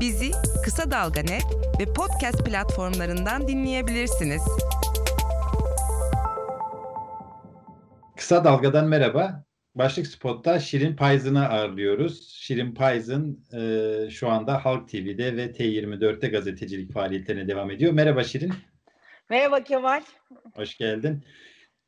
Bizi Kısa Dalga Net ve podcast platformlarından dinleyebilirsiniz. Kısa Dalga'dan merhaba. Başlık Spot'ta Şirin Payzın'ı ağırlıyoruz. Şirin Payzın e, şu anda Halk TV'de ve T24'te gazetecilik faaliyetlerine devam ediyor. Merhaba Şirin. Merhaba Kemal. Hoş geldin.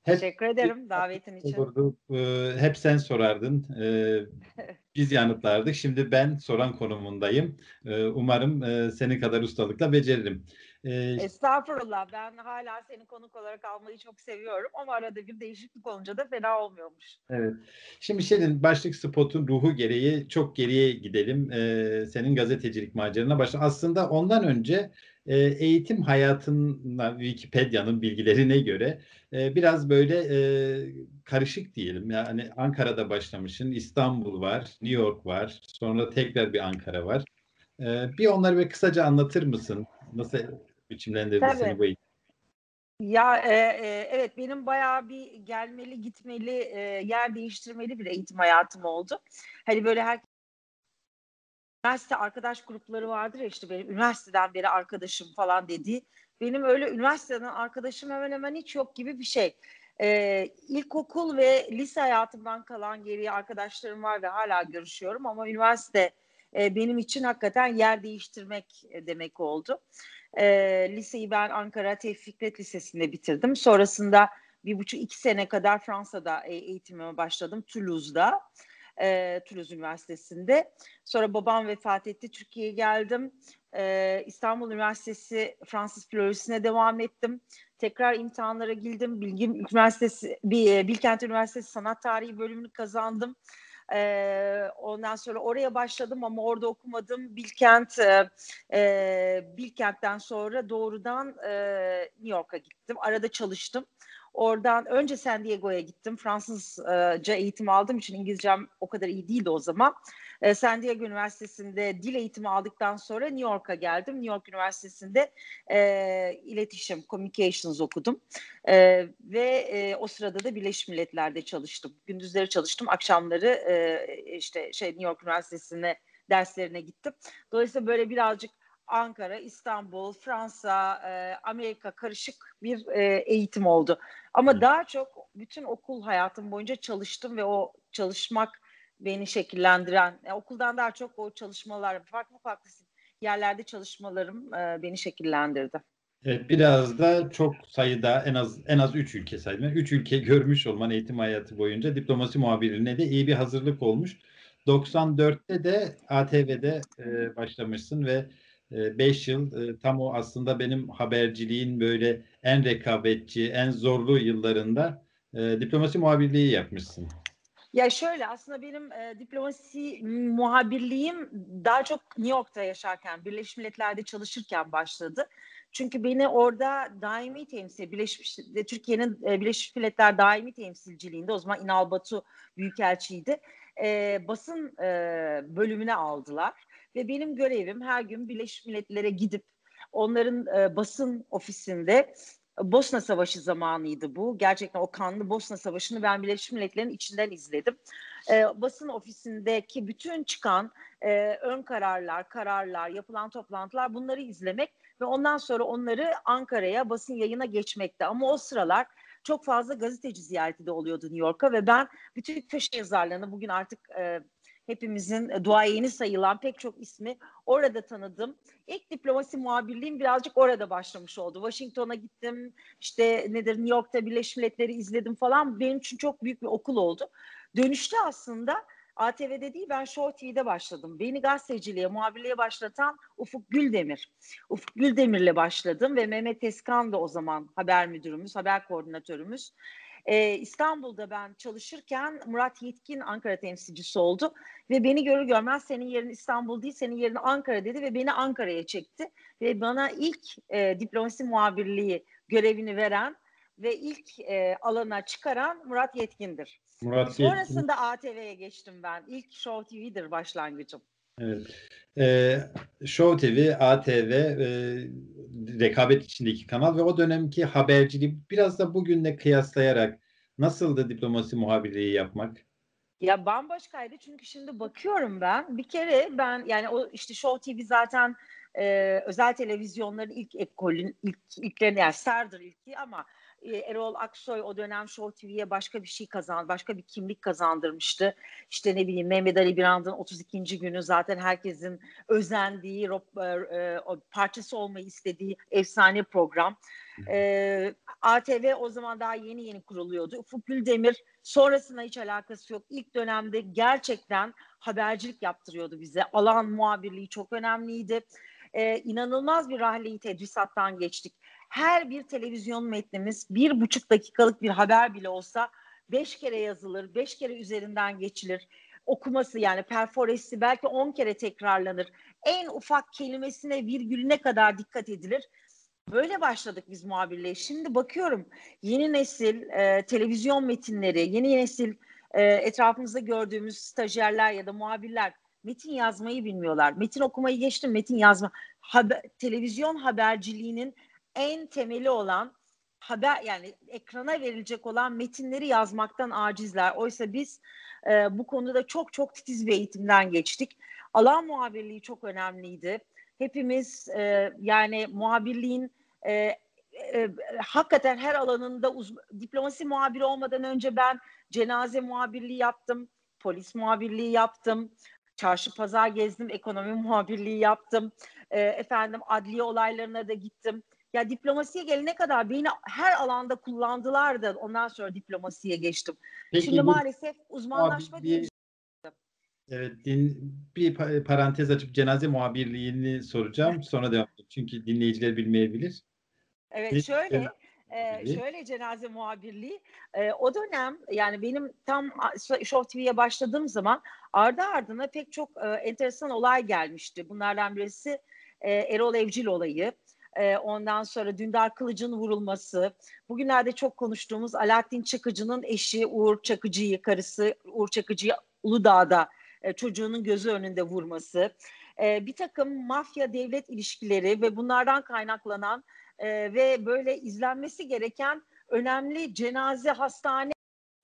Hep, Teşekkür ederim davetin için. Olurdu. Ee, hep sen sorardın. Ee, biz yanıtlardık. Şimdi ben soran konumundayım. Ee, umarım e, senin kadar ustalıkla beceririm. Ee, Estağfurullah. Ben hala seni konuk olarak almayı çok seviyorum ama arada bir değişiklik olunca da fena olmuyormuş. Evet. Şimdi senin başlık spotun ruhu gereği çok geriye gidelim. Ee, senin gazetecilik macerana başla. Aslında ondan önce e, eğitim hayatına Wikipedia'nın bilgilerine göre e, biraz böyle e, karışık diyelim. Yani Ankara'da başlamışsın, İstanbul var, New York var, sonra tekrar bir Ankara var. E, bir onları bir kısaca anlatır mısın? Nasıl biçimlendirdi seni bu eğitim? Ya e, e, evet benim bayağı bir gelmeli gitmeli e, yer değiştirmeli bir eğitim hayatım oldu. Hani böyle her üniversite arkadaş grupları vardır ya işte benim üniversiteden beri arkadaşım falan dediği. Benim öyle üniversiteden arkadaşım hemen hemen hiç yok gibi bir şey. Ee, ilkokul ve lise hayatımdan kalan geriye arkadaşlarım var ve hala görüşüyorum ama üniversite e, benim için hakikaten yer değiştirmek e, demek oldu. E, liseyi ben Ankara Tevfik Fikret Lisesi'nde bitirdim. Sonrasında bir buçuk iki sene kadar Fransa'da e, eğitimime başladım Toulouse'da e, Toulouse Üniversitesi'nde. Sonra babam vefat etti. Türkiye'ye geldim. E, İstanbul Üniversitesi Fransız Filolojisi'ne devam ettim. Tekrar imtihanlara girdim. Bilgim Üniversitesi, Bilkent Üniversitesi Sanat Tarihi bölümünü kazandım. Ee, ondan sonra oraya başladım ama orada okumadım. Bilkent, e, Bilkent'ten sonra doğrudan e, New York'a gittim. Arada çalıştım. Oradan önce San Diego'ya gittim. Fransızca eğitim aldığım için İngilizcem o kadar iyi değildi o zaman. E, San Diego Üniversitesi'nde dil eğitimi aldıktan sonra New York'a geldim. New York Üniversitesi'nde e, iletişim, communications okudum. E, ve e, o sırada da Birleşmiş Milletler'de çalıştım. Gündüzleri çalıştım, akşamları e, işte şey New York Üniversitesi'ne derslerine gittim. Dolayısıyla böyle birazcık Ankara, İstanbul, Fransa, e, Amerika karışık bir e, eğitim oldu. Ama daha çok bütün okul hayatım boyunca çalıştım ve o çalışmak beni şekillendiren, yani okuldan daha çok o çalışmalar, farklı farklı yerlerde çalışmalarım e, beni şekillendirdi. Evet, biraz da çok sayıda en az en az 3 ülke saydım. 3 ülke görmüş olman eğitim hayatı boyunca diplomasi muhabirliğine de iyi bir hazırlık olmuş. 94'te de ATV'de e, başlamışsın ve 5 e, yıl e, tam o aslında benim haberciliğin böyle en rekabetçi, en zorlu yıllarında e, diplomasi muhabirliği yapmışsın. Ya şöyle aslında benim e, diplomasi muhabirliğim daha çok New York'ta yaşarken, Birleşmiş Milletler'de çalışırken başladı. Çünkü beni orada daimi temsil, Birleşmiş Türkiye'nin e, Birleşmiş Milletler daimi temsilciliğinde o zaman İnal Batu büyükelçiydi. E, basın e, bölümüne aldılar ve benim görevim her gün Birleşmiş Milletler'e gidip onların e, basın ofisinde Bosna Savaşı zamanıydı bu. Gerçekten o kanlı Bosna Savaşı'nı ben Birleşmiş Milletler'in içinden izledim. E, basın ofisindeki bütün çıkan e, ön kararlar, kararlar, yapılan toplantılar bunları izlemek ve ondan sonra onları Ankara'ya basın yayına geçmekte. Ama o sıralar çok fazla gazeteci ziyareti de oluyordu New York'a ve ben bütün köşe yazarlarını bugün artık e, hepimizin e, duayeni sayılan pek çok ismi orada tanıdım. İlk diplomasi muhabirliğim birazcık orada başlamış oldu. Washington'a gittim, işte nedir New York'ta Birleşmiş Milletler'i izledim falan. Benim için çok büyük bir okul oldu. Dönüşte aslında ATV'de değil ben Show TV'de başladım. Beni gazeteciliğe, muhabirliğe başlatan Ufuk Güldemir. Ufuk Güldemir'le başladım ve Mehmet Teskan da o zaman haber müdürümüz, haber koordinatörümüz. Ee, İstanbul'da ben çalışırken Murat Yetkin Ankara temsilcisi oldu ve beni görür görmez senin yerin İstanbul değil senin yerin Ankara dedi ve beni Ankara'ya çekti ve bana ilk e, diplomasi muhabirliği görevini veren ve ilk e, alana çıkaran Murat Yetkin'dir. Murat Sonrasında Yetkin. ATV'ye geçtim ben. İlk Show TV'dir başlangıcım. Evet. Ee, Show TV, ATV e, rekabet içindeki kanal ve o dönemki haberciliği biraz da bugünle kıyaslayarak nasıldı diplomasi muhabirliği yapmak? Ya bambaşkaydı çünkü şimdi bakıyorum ben bir kere ben yani o işte Show TV zaten e, özel televizyonların ilk ekolün ilk ilklerini yani Star'dır ilki ama e, Erol Aksoy o dönem Show TV'ye başka bir şey kazan, başka bir kimlik kazandırmıştı. İşte ne bileyim Mehmet Ali Birand'ın 32. günü zaten herkesin özendiği, e, e, parçası olmayı istediği efsane program. E, ATV o zaman daha yeni yeni kuruluyordu. Ufuk Güldemir sonrasında hiç alakası yok. İlk dönemde gerçekten habercilik yaptırıyordu bize. Alan muhabirliği çok önemliydi. E, inanılmaz bir rahleyi tedrisattan geçtik her bir televizyon metnimiz bir buçuk dakikalık bir haber bile olsa beş kere yazılır, beş kere üzerinden geçilir. Okuması yani perforesi belki on kere tekrarlanır. En ufak kelimesine virgülüne kadar dikkat edilir. Böyle başladık biz muhabirliğe. Şimdi bakıyorum yeni nesil e, televizyon metinleri, yeni nesil e, etrafımızda gördüğümüz stajyerler ya da muhabirler metin yazmayı bilmiyorlar. Metin okumayı geçtim, metin yazma. Haber, televizyon haberciliğinin en temeli olan haber yani ekrana verilecek olan metinleri yazmaktan acizler. Oysa biz e, bu konuda çok çok titiz bir eğitimden geçtik. Alan muhabirliği çok önemliydi. Hepimiz e, yani muhabirliğin e, e, hakikaten her alanında diplomasi muhabiri olmadan önce ben cenaze muhabirliği yaptım, polis muhabirliği yaptım, çarşı pazar gezdim, ekonomi muhabirliği yaptım, e, efendim adliye olaylarına da gittim. Ya diplomasiye gelene kadar beni her alanda kullandılar da ondan sonra diplomasiye geçtim. Peki, Şimdi bu, maalesef uzmanlaşma abi, diye Evet, din, bir parantez açıp cenaze muhabirliğini soracağım. Sonra devam edeceğim. Çünkü dinleyiciler bilmeyebilir. Evet, bir, şöyle e, şöyle cenaze muhabirliği. E, o dönem yani benim tam Show TV'ye başladığım zaman ardı ardına pek çok e, enteresan olay gelmişti. Bunlardan birisi e, Erol Evcil olayı. E, ondan sonra Dündar Kılıç'ın vurulması. Bugünlerde çok konuştuğumuz Alaaddin Çakıcı'nın eşi Uğur Çakıcı'yı, karısı Uğur Çakıcı'yı Uludağ'da e, çocuğunun gözü önünde vurması. E, bir takım mafya devlet ilişkileri ve bunlardan kaynaklanan e, ve böyle izlenmesi gereken önemli cenaze, hastane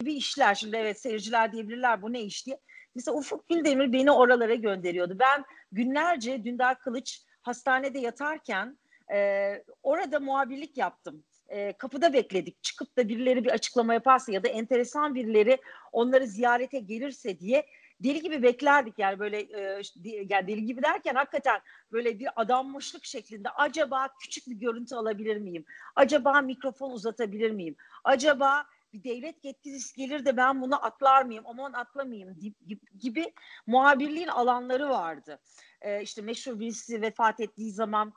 gibi işler. Şimdi evet seyirciler diyebilirler bu ne iş diye. Mesela Ufuk Güldemir beni oralara gönderiyordu. Ben günlerce Dündar Kılıç hastanede yatarken e, orada muhabirlik yaptım. E, kapıda bekledik. Çıkıp da birileri bir açıklama yaparsa ya da enteresan birileri onları ziyarete gelirse diye deli gibi beklerdik yani böyle e, yani deli gibi derken hakikaten böyle bir adanmışlık şeklinde acaba küçük bir görüntü alabilir miyim? Acaba mikrofon uzatabilir miyim? Acaba bir devlet yetkilisi gelir de ben bunu atlar mıyım? Aman atlamayayım gibi muhabirliğin alanları vardı. Ee, işte meşhur birisi vefat ettiği zaman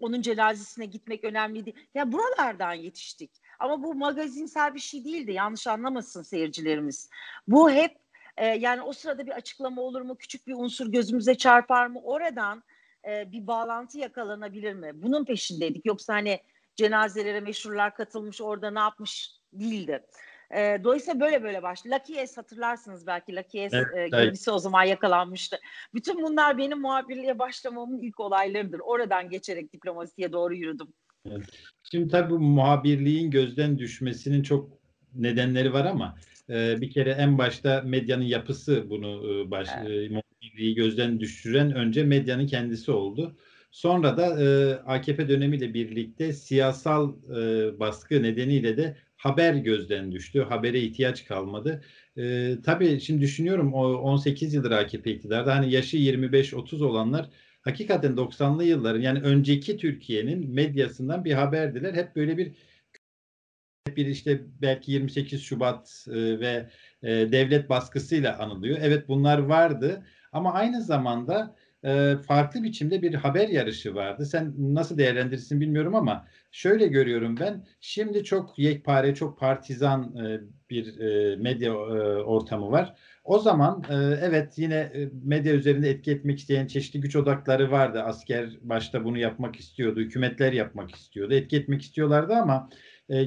onun cenazesine gitmek önemliydi. Ya buralardan yetiştik. Ama bu magazinsel bir şey değildi. Yanlış anlamasın seyircilerimiz. Bu hep e, yani o sırada bir açıklama olur mu? Küçük bir unsur gözümüze çarpar mı? Oradan e, bir bağlantı yakalanabilir mi? Bunun peşindeydik. Yoksa hani cenazelere meşhurlar katılmış orada ne yapmış değildi. E, dolayısıyla böyle böyle başladı. Lucky S hatırlarsınız belki Lucky S evet, e, gemisi o zaman yakalanmıştı. Bütün bunlar benim muhabirliğe başlamamın ilk olaylarıdır. Oradan geçerek diplomasiye doğru yürüdüm. Evet. Şimdi tabii bu muhabirliğin gözden düşmesinin çok nedenleri var ama e, bir kere en başta medyanın yapısı bunu e, baş, evet. e, muhabirliği gözden düşüren önce medyanın kendisi oldu. Sonra da e, AKP dönemiyle birlikte siyasal e, baskı nedeniyle de haber gözden düştü. Habere ihtiyaç kalmadı. E, tabii şimdi düşünüyorum o 18 yıldır AKP iktidarda hani yaşı 25-30 olanlar hakikaten 90'lı yılların yani önceki Türkiye'nin medyasından bir haberdiler. Hep böyle bir bir işte belki 28 Şubat e, ve e, devlet baskısıyla anılıyor. Evet bunlar vardı ama aynı zamanda e, farklı biçimde bir haber yarışı vardı. Sen nasıl değerlendirirsin bilmiyorum ama şöyle görüyorum ben. Şimdi çok yekpare, çok partizan e, bir e, medya e, ortamı var. O zaman evet yine medya üzerinde etki etmek isteyen çeşitli güç odakları vardı. Asker başta bunu yapmak istiyordu, hükümetler yapmak istiyordu, etki etmek istiyorlardı ama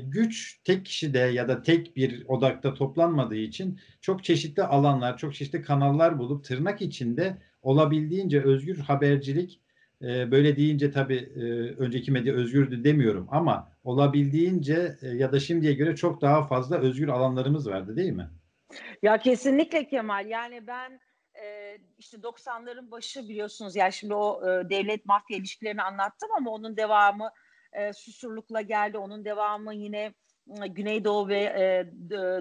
güç tek kişide ya da tek bir odakta toplanmadığı için çok çeşitli alanlar, çok çeşitli kanallar bulup tırnak içinde olabildiğince özgür habercilik e, böyle deyince tabii e, önceki medya özgürdü demiyorum ama olabildiğince e, ya da şimdiye göre çok daha fazla özgür alanlarımız vardı değil mi? Ya kesinlikle Kemal. Yani ben e, işte 90'ların başı biliyorsunuz yani şimdi o e, devlet mafya ilişkilerini anlattım ama onun devamı e, Susurluk'la geldi. Onun devamı yine e, Güneydoğu ve e,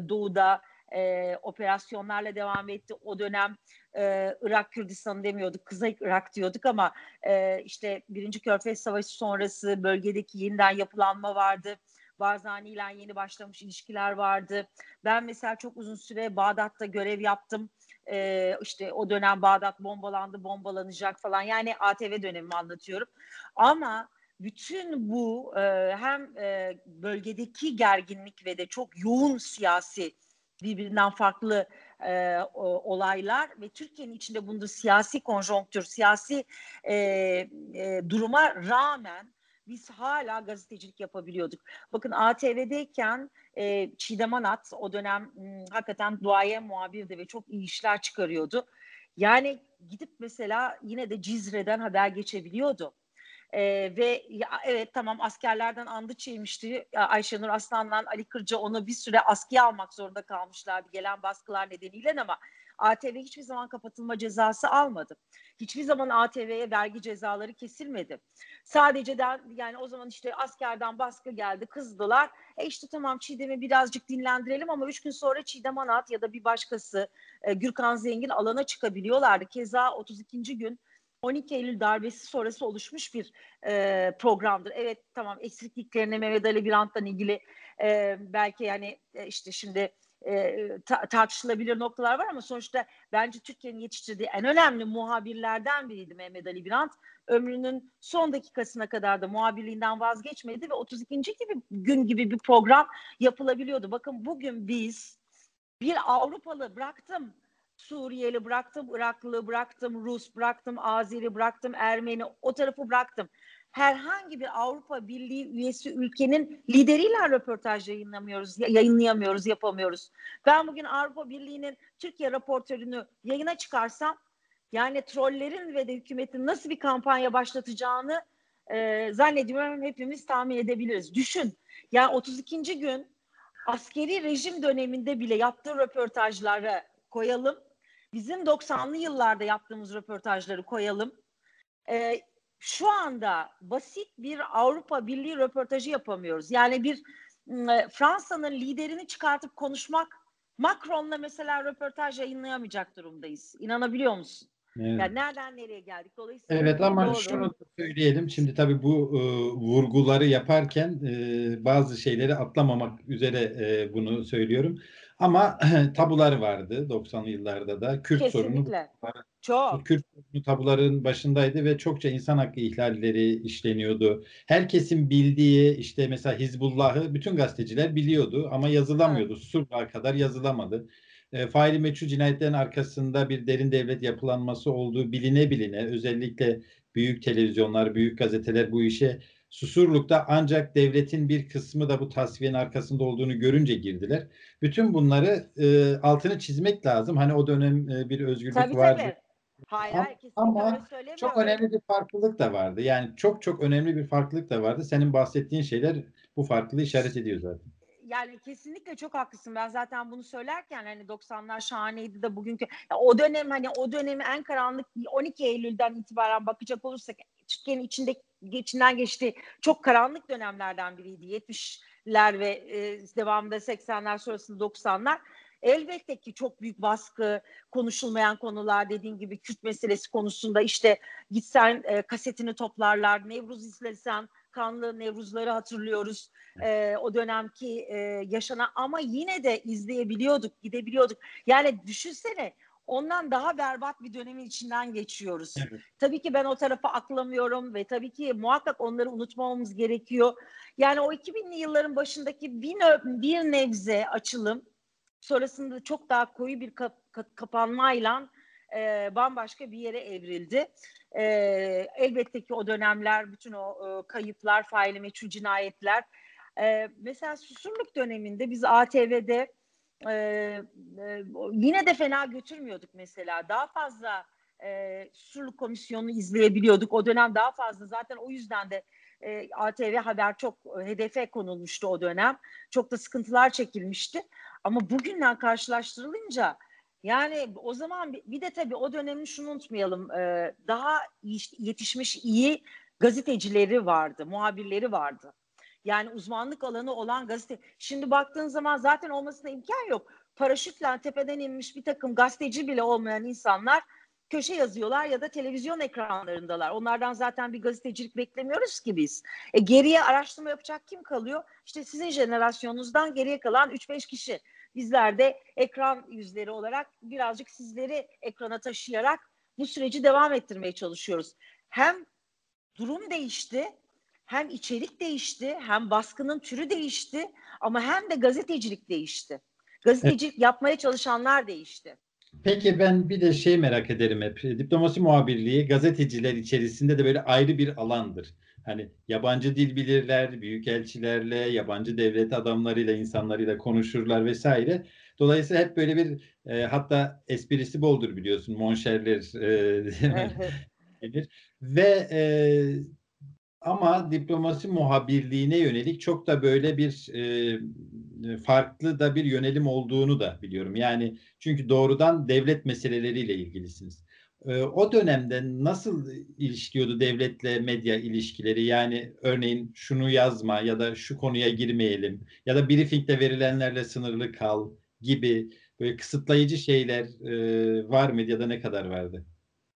Doğu'da e, operasyonlarla devam etti. O dönem e, Irak Kürdistan'ı demiyorduk, Kızıl Irak diyorduk ama e, işte Birinci Körfez Savaşı sonrası bölgedeki yeniden yapılanma vardı. Barzani ile yeni başlamış ilişkiler vardı. Ben mesela çok uzun süre Bağdat'ta görev yaptım. Ee, işte o dönem Bağdat bombalandı, bombalanacak falan. Yani ATV dönemimi anlatıyorum. Ama bütün bu e, hem e, bölgedeki gerginlik ve de çok yoğun siyasi birbirinden farklı e, olaylar ve Türkiye'nin içinde bulunduğu siyasi konjonktür, siyasi e, e, duruma rağmen biz hala gazetecilik yapabiliyorduk. Bakın ATV'deyken e, Çiğdem Anat o dönem m, hakikaten duaye muhabirdi ve çok iyi işler çıkarıyordu. Yani gidip mesela yine de Cizre'den haber geçebiliyordu. Ee, ve ya, evet tamam askerlerden andı çiğmişti. Ayşenur Aslan'la Ali Kırca onu bir süre askıya almak zorunda kalmışlardı gelen baskılar nedeniyle ama ATV hiçbir zaman kapatılma cezası almadı. Hiçbir zaman ATV'ye vergi cezaları kesilmedi. Sadece de yani o zaman işte askerden baskı geldi kızdılar. E işte tamam Çiğdem'i birazcık dinlendirelim ama üç gün sonra Çiğdem Anat ya da bir başkası e, Gürkan Zengin alana çıkabiliyorlardı. Keza 32. gün 12 Eylül darbesi sonrası oluşmuş bir e, programdır. Evet tamam eksikliklerine Mehmet Ali Birant'tan ilgili e, belki yani e, işte şimdi e, ta- tartışılabilir noktalar var ama sonuçta bence Türkiye'nin yetiştirdiği en önemli muhabirlerden biriydi Mehmet Ali Birant. Ömrünün son dakikasına kadar da muhabirliğinden vazgeçmedi ve 32. gibi gün gibi bir program yapılabiliyordu. Bakın bugün biz bir Avrupalı bıraktım Suriyeli bıraktım, Iraklı bıraktım, Rus bıraktım, Azeri bıraktım, Ermeni o tarafı bıraktım. Herhangi bir Avrupa Birliği üyesi ülkenin lideriyle röportaj yayınlamıyoruz, yayınlayamıyoruz, yapamıyoruz. Ben bugün Avrupa Birliği'nin Türkiye raportörünü yayına çıkarsam yani trollerin ve de hükümetin nasıl bir kampanya başlatacağını e, zannediyorum hepimiz tahmin edebiliriz. Düşün yani 32. gün askeri rejim döneminde bile yaptığı röportajları koyalım bizim 90'lı yıllarda yaptığımız röportajları koyalım. Ee, şu anda basit bir Avrupa Birliği röportajı yapamıyoruz. Yani bir e, Fransa'nın liderini çıkartıp konuşmak Macron'la mesela röportaj yayınlayamayacak durumdayız. İnanabiliyor musun? Evet. Yani nereden nereye geldik? Dolayısıyla Evet ama doğru. şunu söyleyelim. Şimdi tabii bu e, vurguları yaparken e, bazı şeyleri atlamamak üzere e, bunu söylüyorum. Ama tabular vardı 90'lı yıllarda da. Kürt Kesinlikle. sorunu çok. Kürt sorunu tabuların başındaydı ve çokça insan hakkı ihlalleri işleniyordu. Herkesin bildiği işte mesela Hizbullah'ı bütün gazeteciler biliyordu ama yazılamıyordu. Evet. Sur'a kadar yazılamadı. E, faili meçhul cinayetlerin arkasında bir derin devlet yapılanması olduğu biline biline özellikle büyük televizyonlar, büyük gazeteler bu işe Susurluk'ta ancak devletin bir kısmı da bu tasfiyenin arkasında olduğunu görünce girdiler. Bütün bunları e, altını çizmek lazım. Hani o dönem e, bir özgürlük tabii, vardı. Tabii. Hayır, hayır ama çok önemli bir farklılık da vardı. Yani çok çok önemli bir farklılık da vardı. Senin bahsettiğin şeyler bu farklılığı işaret ediyor zaten yani kesinlikle çok haklısın. Ben zaten bunu söylerken hani 90'lar şahaneydi de bugünkü o dönem hani o dönemi en karanlık 12 Eylül'den itibaren bakacak olursak Türkiye'nin içinde geçinden geçtiği çok karanlık dönemlerden biriydi. 70'ler ve e, devamında 80'ler sonrasında 90'lar. Elbette ki çok büyük baskı, konuşulmayan konular dediğin gibi Kürt meselesi konusunda işte gitsen e, kasetini toplarlar, Nevruz izlesen kanlı Nevruzları hatırlıyoruz. E, o dönemki e, yaşanan ama yine de izleyebiliyorduk, gidebiliyorduk. Yani düşünsene ondan daha berbat bir dönemin içinden geçiyoruz. Evet. Tabii ki ben o tarafa aklamıyorum ve tabii ki muhakkak onları unutmamamız gerekiyor. Yani o 2000'li yılların başındaki bir, bir nebze açılım sonrasında çok daha koyu bir kap, kapanmayla e, bambaşka bir yere evrildi. E, elbette ki o dönemler bütün o e, kayıplar, faili meçhul cinayetler. E, mesela Susurluk döneminde biz ATV'de e, yine de fena götürmüyorduk mesela. Daha fazla e, Susurluk Komisyonu izleyebiliyorduk. O dönem daha fazla zaten o yüzden de e, ATV Haber çok hedefe konulmuştu o dönem. Çok da sıkıntılar çekilmişti. Ama bugünden karşılaştırılınca yani o zaman bir de tabii o dönemi şunu unutmayalım. E, daha yetişmiş iyi gazetecileri vardı, muhabirleri vardı. Yani uzmanlık alanı olan gazete. Şimdi baktığın zaman zaten olmasına imkan yok. Paraşütle tepeden inmiş bir takım gazeteci bile olmayan insanlar köşe yazıyorlar ya da televizyon ekranlarındalar. Onlardan zaten bir gazetecilik beklemiyoruz ki biz. E, geriye araştırma yapacak kim kalıyor? İşte sizin jenerasyonunuzdan geriye kalan 3-5 kişi. Bizler de ekran yüzleri olarak birazcık sizleri ekrana taşıyarak bu süreci devam ettirmeye çalışıyoruz. Hem durum değişti, hem içerik değişti, hem baskının türü değişti ama hem de gazetecilik değişti. Gazetecilik evet. yapmaya çalışanlar değişti. Peki ben bir de şey merak ederim hep. Diplomasi muhabirliği gazeteciler içerisinde de böyle ayrı bir alandır. Hani yabancı dil bilirler, büyükelçilerle, yabancı devlet adamlarıyla, insanlarıyla konuşurlar vesaire. Dolayısıyla hep böyle bir e, hatta esprisi boldur biliyorsun. Monşerler e, Ve e, ama diplomasi muhabirliğine yönelik çok da böyle bir e, farklı da bir yönelim olduğunu da biliyorum. Yani çünkü doğrudan devlet meseleleriyle ilgilisiniz. E, o dönemde nasıl ilişkiyordu devletle medya ilişkileri? Yani örneğin şunu yazma ya da şu konuya girmeyelim ya da briefingde verilenlerle sınırlı kal gibi böyle kısıtlayıcı şeyler e, var medyada ne kadar vardı?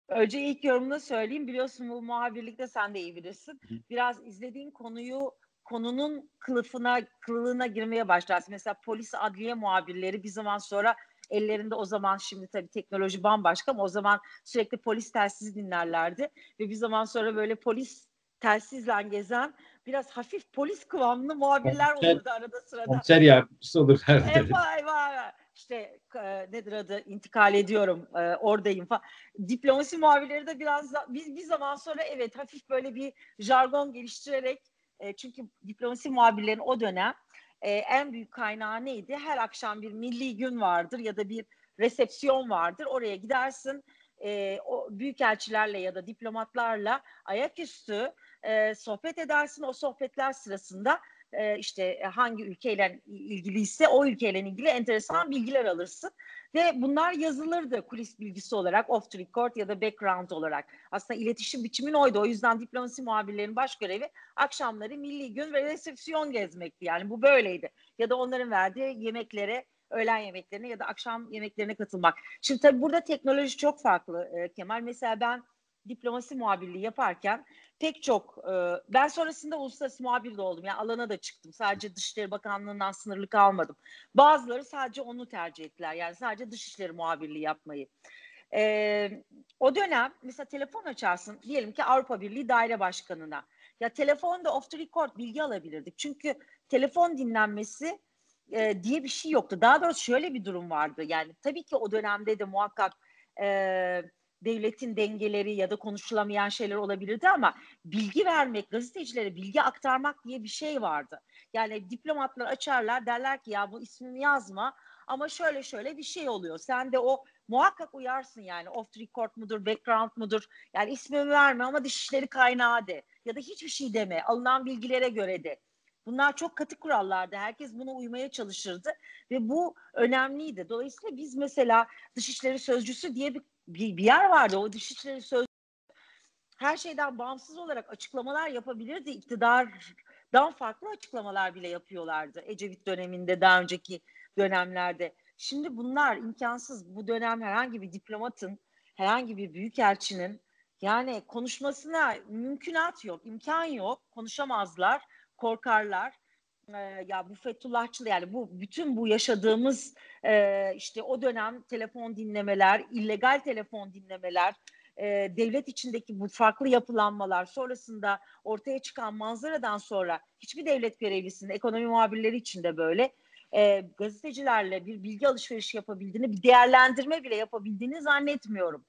Önce ilk yorumunu söyleyeyim. Biliyorsun bu muhabirlikte sen de iyi bilirsin. Biraz izlediğin konuyu konunun kılıfına, kılığına girmeye başlarsın. Mesela polis adliye muhabirleri bir zaman sonra ellerinde o zaman şimdi tabii teknoloji bambaşka ama o zaman sürekli polis telsiz dinlerlerdi. Ve bir zaman sonra böyle polis telsizle gezen biraz hafif polis kıvamlı muhabirler komiser, olurdu arada sırada. Komiser yardımcısı olur. Eyvah eyvah işte e, nedir adı intikal ediyorum e, oradayım falan. Diplomasi muhabirleri de biraz da, bir, bir zaman sonra evet hafif böyle bir jargon geliştirerek e, çünkü diplomasi muhabirlerin o dönem e, en büyük kaynağı neydi? Her akşam bir milli gün vardır ya da bir resepsiyon vardır. Oraya gidersin e, o büyükelçilerle ya da diplomatlarla ayaküstü e, sohbet edersin. O sohbetler sırasında e, işte hangi ülkeyle ilgiliyse o ülkeyle ilgili enteresan bilgiler alırsın. Ve bunlar yazılırdı kulis bilgisi olarak, off the record ya da background olarak. Aslında iletişim biçimin oydu. O yüzden diplomasi muhabirlerinin baş görevi akşamları milli gün ve resepsiyon gezmekti. Yani bu böyleydi. Ya da onların verdiği yemeklere öğlen yemeklerine ya da akşam yemeklerine katılmak. Şimdi tabii burada teknoloji çok farklı e, Kemal. Mesela ben diplomasi muhabirliği yaparken pek çok e, ben sonrasında uluslararası muhabir de oldum. Yani alana da çıktım. Sadece Dışişleri Bakanlığı'ndan sınırlı kalmadım. Bazıları sadece onu tercih ettiler. Yani sadece Dışişleri muhabirliği yapmayı. E, o dönem mesela telefon açarsın diyelim ki Avrupa Birliği Daire Başkanı'na. Ya telefonda off the record bilgi alabilirdik. Çünkü telefon dinlenmesi e, diye bir şey yoktu. Daha doğrusu şöyle bir durum vardı. Yani tabii ki o dönemde de muhakkak e, devletin dengeleri ya da konuşulamayan şeyler olabilirdi ama bilgi vermek, gazetecilere bilgi aktarmak diye bir şey vardı. Yani diplomatlar açarlar derler ki ya bu ismimi yazma ama şöyle şöyle bir şey oluyor. Sen de o muhakkak uyarsın yani off record mudur, background mudur? Yani ismimi verme ama dışişleri kaynağı de ya da hiçbir şey deme. Alınan bilgilere göre de. Bunlar çok katı kurallardı. Herkes buna uymaya çalışırdı ve bu önemliydi. Dolayısıyla biz mesela Dışişleri Sözcüsü diye bir bir, bir yer vardı. O dışişleri söz her şeyden bağımsız olarak açıklamalar yapabilirdi. İktidardan farklı açıklamalar bile yapıyorlardı. Ecevit döneminde, daha önceki dönemlerde. Şimdi bunlar imkansız. Bu dönem herhangi bir diplomatın, herhangi bir büyükelçinin yani konuşmasına mümkünat yok, imkan yok. Konuşamazlar, korkarlar e, ya bu Fethullahçılı yani bu bütün bu yaşadığımız e, işte o dönem telefon dinlemeler, illegal telefon dinlemeler, e, devlet içindeki bu farklı yapılanmalar sonrasında ortaya çıkan manzaradan sonra hiçbir devlet görevlisinin ekonomi muhabirleri için de böyle e, gazetecilerle bir bilgi alışverişi yapabildiğini, bir değerlendirme bile yapabildiğini zannetmiyorum.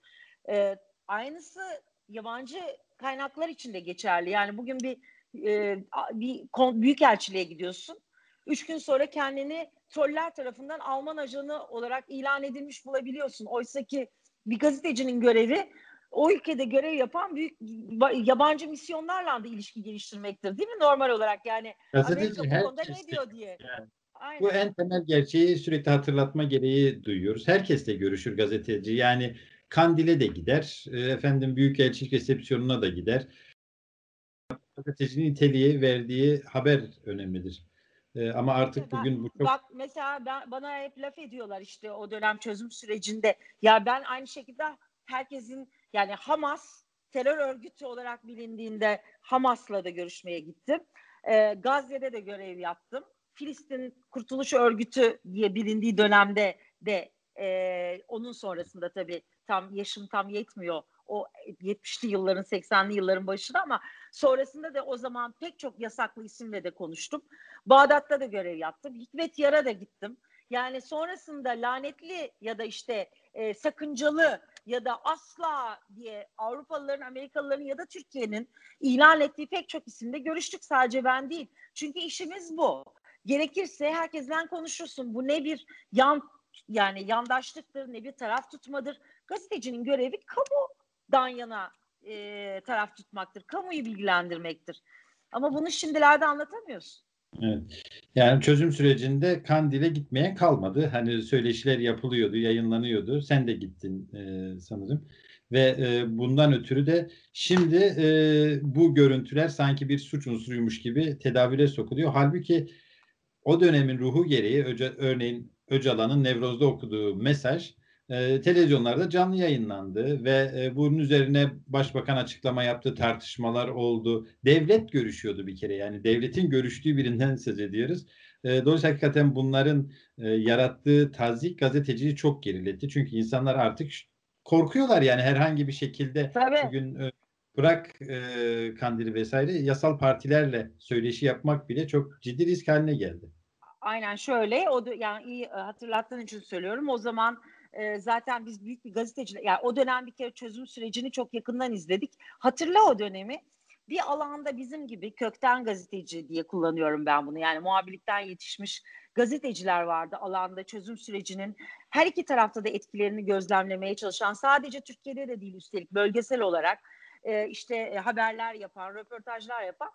E, aynısı yabancı kaynaklar için de geçerli. Yani bugün bir e, bir büyük elçiliğe gidiyorsun. Üç gün sonra kendini troller tarafından Alman ajanı olarak ilan edilmiş bulabiliyorsun. Oysa ki bir gazetecinin görevi o ülkede görev yapan büyük yabancı misyonlarla da ilişki geliştirmektir değil mi normal olarak yani Gazeteci Amerika bu konuda ne diyor diye. Yani. Aynen. Bu en temel gerçeği sürekli hatırlatma gereği duyuyoruz. Herkesle görüşür gazeteci. Yani Kandil'e de gider. E, efendim Büyükelçilik resepsiyonuna da gider. Gazetecinin niteliği verdiği haber önemlidir. E, ama artık ben, bugün bu çok... Bak mesela ben, bana hep laf ediyorlar işte o dönem çözüm sürecinde. Ya ben aynı şekilde herkesin yani Hamas terör örgütü olarak bilindiğinde Hamas'la da görüşmeye gittim. E, Gazze'de de görev yaptım. Filistin Kurtuluş Örgütü diye bilindiği dönemde de e, onun sonrasında tabii tam yaşım tam yetmiyor o 70'li yılların 80'li yılların başında ama sonrasında da o zaman pek çok yasaklı isimle de konuştum. Bağdat'ta da görev yaptım. Hikmet Yar'a da gittim. Yani sonrasında lanetli ya da işte e, sakıncalı ya da asla diye Avrupalıların, Amerikalıların ya da Türkiye'nin ilan ettiği pek çok isimde görüştük sadece ben değil. Çünkü işimiz bu. Gerekirse herkesten konuşursun. Bu ne bir yan yani yandaşlıktır ne bir taraf tutmadır. Gazetecinin görevi kamudan yana e, taraf tutmaktır. Kamuyu bilgilendirmektir. Ama bunu şimdilerde anlatamıyorsun. Evet. Yani çözüm sürecinde Kandil'e gitmeye kalmadı. Hani söyleşiler yapılıyordu, yayınlanıyordu. Sen de gittin e, sanırım. Ve e, bundan ötürü de şimdi e, bu görüntüler sanki bir suç unsuruymuş gibi tedavüle sokuluyor. Halbuki o dönemin ruhu gereği örneğin Öcalan'ın Nevroz'da okuduğu mesaj e, televizyonlarda canlı yayınlandı ve e, bunun üzerine başbakan açıklama yaptı, tartışmalar oldu. Devlet görüşüyordu bir kere yani devletin görüştüğü birinden söz ediyoruz. E, dolayısıyla hakikaten bunların e, yarattığı tazik gazeteciyi çok geriletti. Çünkü insanlar artık korkuyorlar yani herhangi bir şekilde Tabii. bugün e, bırak e, kandili vesaire yasal partilerle söyleşi yapmak bile çok ciddi risk haline geldi. Aynen şöyle o da, yani iyi e, hatırlattığın için söylüyorum. O zaman e, zaten biz büyük bir gazeteciler yani o dönem bir kere çözüm sürecini çok yakından izledik. Hatırla o dönemi. Bir alanda bizim gibi kökten gazeteci diye kullanıyorum ben bunu. Yani muhabirlikten yetişmiş gazeteciler vardı alanda çözüm sürecinin her iki tarafta da etkilerini gözlemlemeye çalışan sadece Türkiye'de de değil üstelik bölgesel olarak e, işte e, haberler yapan, röportajlar yapan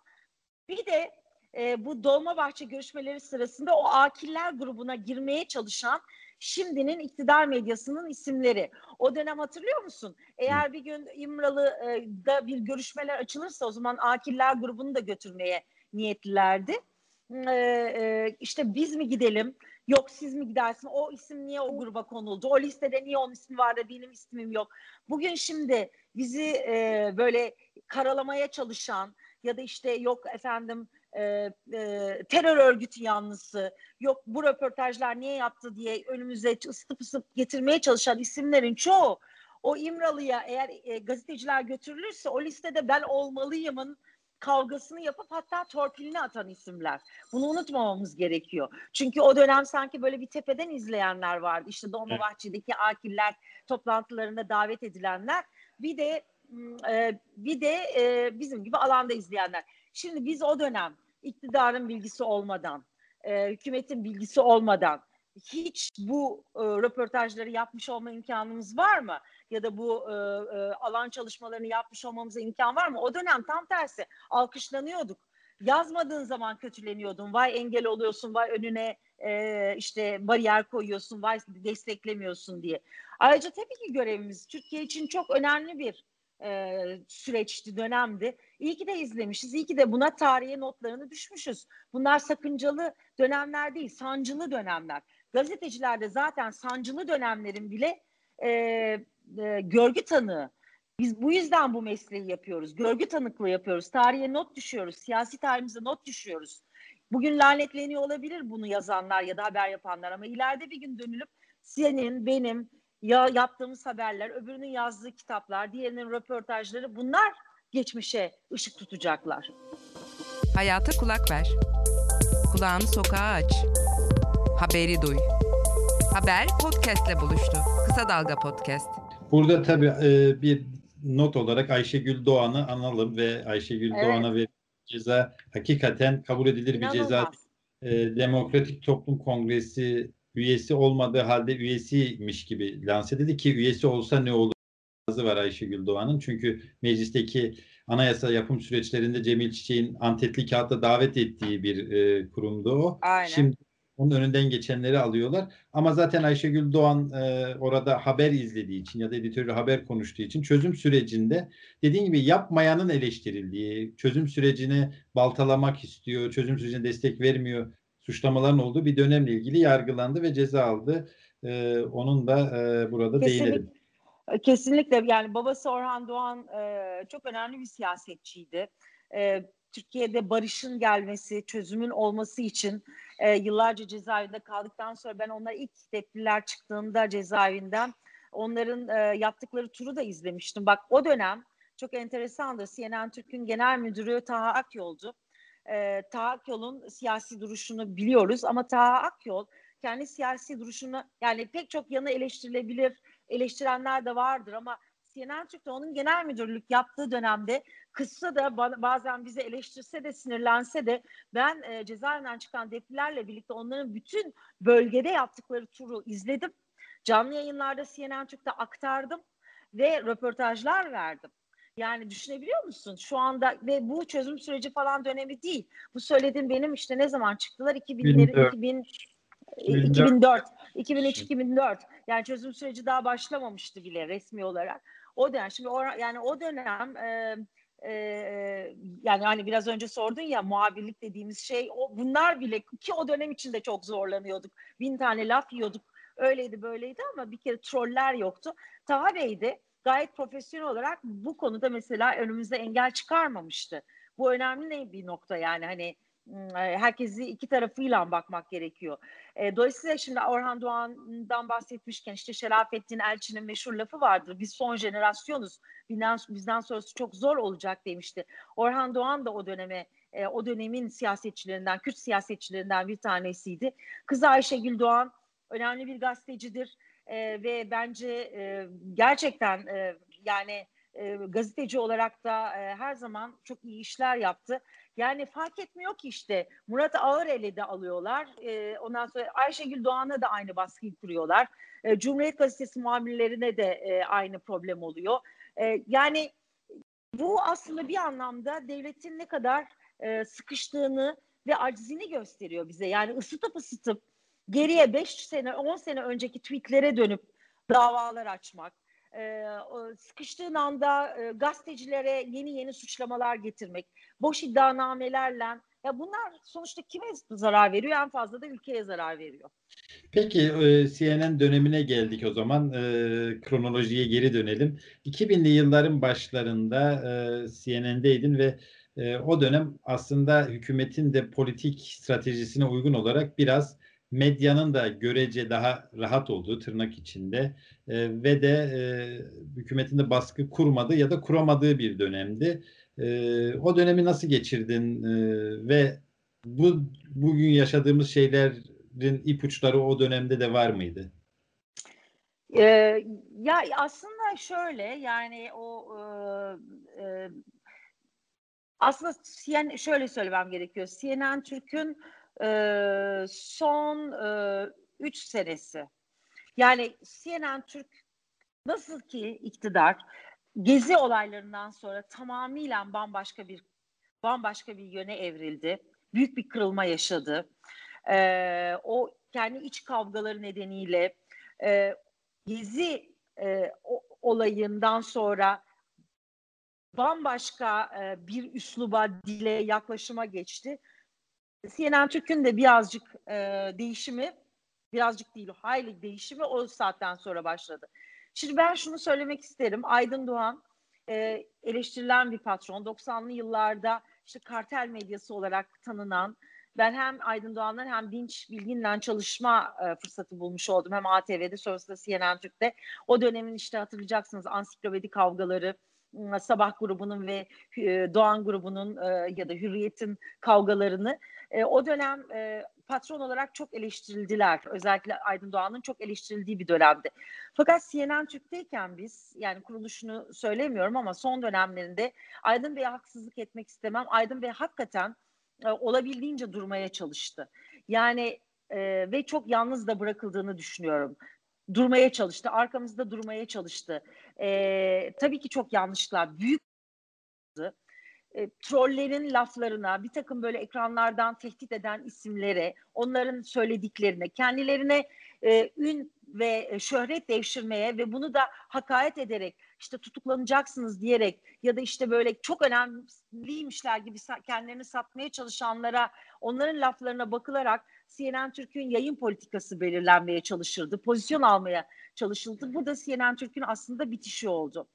bir de e, bu Dolmabahçe görüşmeleri sırasında o akiller grubuna girmeye çalışan şimdinin iktidar medyasının isimleri. O dönem hatırlıyor musun? Eğer bir gün İmralı'da bir görüşmeler açılırsa o zaman akiller grubunu da götürmeye niyetlilerdi. Ee, işte biz mi gidelim? Yok siz mi gidersin? O isim niye o gruba konuldu? O listede niye onun ismi var da benim ismim yok? Bugün şimdi bizi e, böyle karalamaya çalışan ya da işte yok efendim e, e, terör örgütü yanlısı, yok bu röportajlar niye yaptı diye önümüze ısıtıp ısıtıp getirmeye çalışan isimlerin çoğu o İmralı'ya eğer e, gazeteciler götürülürse o listede ben olmalıyımın kavgasını yapıp hatta torpilini atan isimler. Bunu unutmamamız gerekiyor. Çünkü o dönem sanki böyle bir tepeden izleyenler vardı. İşte Dolmabahçe'deki akiller toplantılarına davet edilenler. Bir de e, bir de e, bizim gibi alanda izleyenler. Şimdi biz o dönem iktidarın bilgisi olmadan, e, hükümetin bilgisi olmadan hiç bu e, röportajları yapmış olma imkanımız var mı? Ya da bu e, e, alan çalışmalarını yapmış olmamıza imkan var mı? O dönem tam tersi alkışlanıyorduk. Yazmadığın zaman kötüleniyordun. Vay engel oluyorsun, vay önüne e, işte bariyer koyuyorsun, vay desteklemiyorsun diye. Ayrıca tabii ki görevimiz Türkiye için çok önemli bir e, süreçti, dönemdi. İyi ki de izlemişiz, iyi ki de buna tarihe notlarını düşmüşüz. Bunlar sakıncalı dönemler değil, sancılı dönemler. Gazetecilerde zaten sancılı dönemlerin bile e, e, görgü tanığı. Biz bu yüzden bu mesleği yapıyoruz. Görgü tanıklığı yapıyoruz. Tarihe not düşüyoruz. Siyasi tarihimize not düşüyoruz. Bugün lanetleniyor olabilir bunu yazanlar ya da haber yapanlar ama ileride bir gün dönülüp senin, benim, ya yaptığımız haberler, öbürünün yazdığı kitaplar, diğerinin röportajları bunlar geçmişe ışık tutacaklar. Hayata kulak ver. Kulağını sokağa aç. Haberi duy. Haber podcastle buluştu. Kısa Dalga Podcast. Burada tabii e, bir not olarak Ayşegül Doğan'ı analım ve Ayşegül evet. Doğan'a bir ceza hakikaten kabul edilir İnanılmaz. bir ceza. E, Demokratik Toplum Kongresi üyesi olmadığı halde üyesiymiş gibi lanse edildi ki üyesi olsa ne olur var Ayşegül Doğan'ın. Çünkü meclisteki anayasa yapım süreçlerinde Cemil Çiçek'in antetli kağıtta davet ettiği bir e, kurumdu o. Aynen. Şimdi onun önünden geçenleri alıyorlar. Ama zaten Ayşegül Doğan e, orada haber izlediği için ya da editörü haber konuştuğu için çözüm sürecinde dediğim gibi yapmayanın eleştirildiği, çözüm sürecini baltalamak istiyor, çözüm sürecine destek vermiyor suçlamaların olduğu bir dönemle ilgili yargılandı ve ceza aldı. E, onun da e, burada Kesinlikle. değinelim. Kesinlikle yani babası Orhan Doğan e, çok önemli bir siyasetçiydi. E, Türkiye'de barışın gelmesi, çözümün olması için e, yıllarca cezaevinde kaldıktan sonra ben onlar ilk tepkiler çıktığında cezaevinden onların e, yaptıkları turu da izlemiştim. Bak o dönem çok enteresandır. CNN Türk'ün genel müdürü Taha Akyol'du. E, Taha Akyol'un siyasi duruşunu biliyoruz ama Taha Akyol kendi siyasi duruşunu yani pek çok yanı eleştirilebilir, eleştirenler de vardır ama CNN Türk'te onun genel müdürlük yaptığı dönemde kısa da bazen bizi eleştirse de sinirlense de ben e, cezaevinden çıkan deplilerle birlikte onların bütün bölgede yaptıkları turu izledim. Canlı yayınlarda CNN Türk'te aktardım ve röportajlar verdim. Yani düşünebiliyor musun? Şu anda ve bu çözüm süreci falan dönemi değil. Bu söylediğim benim işte ne zaman çıktılar? 2000'lerin 2000 2004 2003 2004 yani çözüm süreci daha başlamamıştı bile resmi olarak. O dönem şimdi o, yani o dönem e, e, yani hani biraz önce sordun ya muhabirlik dediğimiz şey o bunlar bile ki o dönem içinde çok zorlanıyorduk. Bin tane laf yiyorduk. Öyleydi böyleydi ama bir kere troller yoktu. Taha Bey de gayet profesyonel olarak bu konuda mesela önümüzde engel çıkarmamıştı. Bu önemli bir nokta yani hani herkesi iki tarafıyla bakmak gerekiyor. E, dolayısıyla şimdi Orhan Doğan'dan bahsetmişken işte Şerafettin Elçi'nin meşhur lafı vardır. Biz son jenerasyonuz. Bizden, bizden sonrası çok zor olacak demişti. Orhan Doğan da o döneme e, o dönemin siyasetçilerinden, Kürt siyasetçilerinden bir tanesiydi. Kızı Ayşegül Doğan önemli bir gazetecidir e, ve bence e, gerçekten e, yani e, gazeteci olarak da e, her zaman çok iyi işler yaptı. Yani fark etmiyor ki işte Murat Ağırel'i de alıyorlar. E, ondan sonra Ayşegül Doğan'a da aynı baskıyı kuruyorlar. E, Cumhuriyet Gazetesi muhabirlerine de e, aynı problem oluyor. E, yani bu aslında bir anlamda devletin ne kadar e, sıkıştığını ve acizini gösteriyor bize. Yani ısıtıp ısıtıp geriye 5 sene 10 sene önceki tweetlere dönüp davalar açmak e, sıkıştığın anda e, gazetecilere yeni yeni suçlamalar getirmek, boş iddianamelerle ya bunlar sonuçta kime zarar veriyor? En fazla da ülkeye zarar veriyor. Peki e, CNN dönemine geldik o zaman. E, kronolojiye geri dönelim. 2000'li yılların başlarında e, CNN'deydin ve e, o dönem aslında hükümetin de politik stratejisine uygun olarak biraz medyanın da görece daha rahat olduğu tırnak içinde e, ve de e, hükümetin de baskı kurmadığı ya da kuramadığı bir dönemdi. E, o dönemi nasıl geçirdin e, ve bu bugün yaşadığımız şeylerin ipuçları o dönemde de var mıydı? Ee, ya aslında şöyle yani o e, e, aslında CNN, şöyle söylemem gerekiyor. CNN Türk'ün e, son e, üç senesi. Yani CNN Türk nasıl ki iktidar gezi olaylarından sonra tamamıyla bambaşka bir bambaşka bir yöne evrildi. Büyük bir kırılma yaşadı. E, o kendi iç kavgaları nedeniyle e, gezi e, o, olayından sonra bambaşka e, bir üsluba, dile, yaklaşıma geçti. CNN Türk'ün de birazcık e, değişimi, birazcık değil, hayli değişimi o saatten sonra başladı. Şimdi ben şunu söylemek isterim. Aydın Doğan e, eleştirilen bir patron. 90'lı yıllarda işte kartel medyası olarak tanınan, ben hem Aydın Doğan'la hem Dinç Bilgin'le çalışma e, fırsatı bulmuş oldum. Hem ATV'de sonrasında CNN Türk'te. O dönemin işte hatırlayacaksınız ansiklopedi kavgaları, Sabah grubunun ve e, Doğan grubunun e, ya da Hürriyet'in kavgalarını e, o dönem e, patron olarak çok eleştirildiler. Özellikle Aydın Doğan'ın çok eleştirildiği bir dönemdi. Fakat CNN Türk'teyken biz yani kuruluşunu söylemiyorum ama son dönemlerinde Aydın Bey'e haksızlık etmek istemem. Aydın Bey hakikaten e, olabildiğince durmaya çalıştı. Yani e, ve çok yalnız da bırakıldığını düşünüyorum durmaya çalıştı. Arkamızda durmaya çalıştı. E, tabii ki çok yanlışlar. Büyük e, trollerin laflarına, bir takım böyle ekranlardan tehdit eden isimlere, onların söylediklerine, kendilerine e, ün ve e, şöhret devşirmeye ve bunu da hakaret ederek işte tutuklanacaksınız diyerek ya da işte böyle çok önemliymişler gibi kendilerini satmaya çalışanlara onların laflarına bakılarak CNN Türk'ün yayın politikası belirlenmeye çalışıldı. Pozisyon almaya çalışıldı. Bu da CNN Türk'ün aslında bitişi oldu.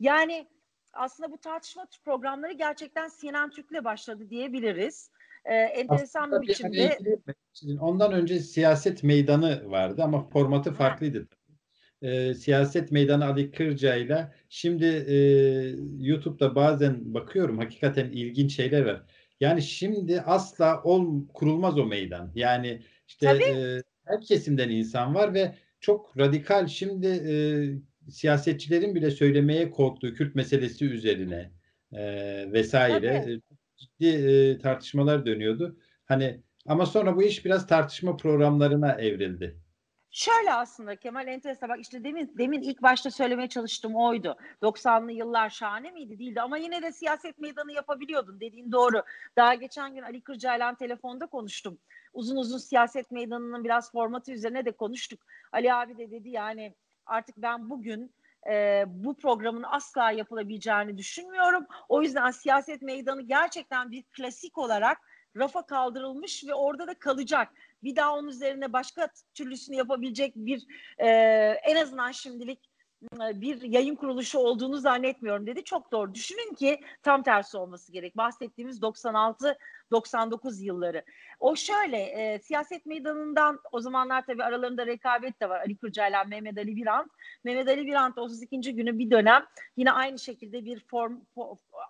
Yani aslında bu tartışma programları gerçekten CNN Türk'le başladı diyebiliriz. Ee, enteresan aslında bir biçimde. Bir ondan önce siyaset meydanı vardı ama formatı farklıydı. Ee, siyaset meydanı Ali Kırca ile şimdi e, YouTube'da bazen bakıyorum hakikaten ilginç şeyler var. Yani şimdi asla ol, kurulmaz o meydan. Yani işte e, her kesimden insan var ve çok radikal şimdi e, siyasetçilerin bile söylemeye korktuğu Kürt meselesi üzerine e, vesaire Tabii. ciddi e, tartışmalar dönüyordu. Hani ama sonra bu iş biraz tartışma programlarına evrildi. Şöyle aslında Kemal enteresan bak işte demin demin ilk başta söylemeye çalıştığım oydu. 90'lı yıllar şahane miydi? Değildi ama yine de siyaset meydanı yapabiliyordun dediğin doğru. Daha geçen gün Ali Kırcaylan telefonda konuştum. Uzun uzun siyaset meydanının biraz formatı üzerine de konuştuk. Ali abi de dedi yani artık ben bugün e, bu programın asla yapılabileceğini düşünmüyorum. O yüzden siyaset meydanı gerçekten bir klasik olarak rafa kaldırılmış ve orada da kalacak. Bir daha onun üzerine başka türlüsünü yapabilecek bir e, en azından şimdilik bir yayın kuruluşu olduğunu zannetmiyorum dedi. Çok doğru. Düşünün ki tam tersi olması gerek. Bahsettiğimiz 96-99 yılları. O şöyle e, siyaset meydanından o zamanlar tabii aralarında rekabet de var. Ali Kırcayla Mehmet Ali Birant. Mehmet Ali Birant 32. günü bir dönem yine aynı şekilde bir form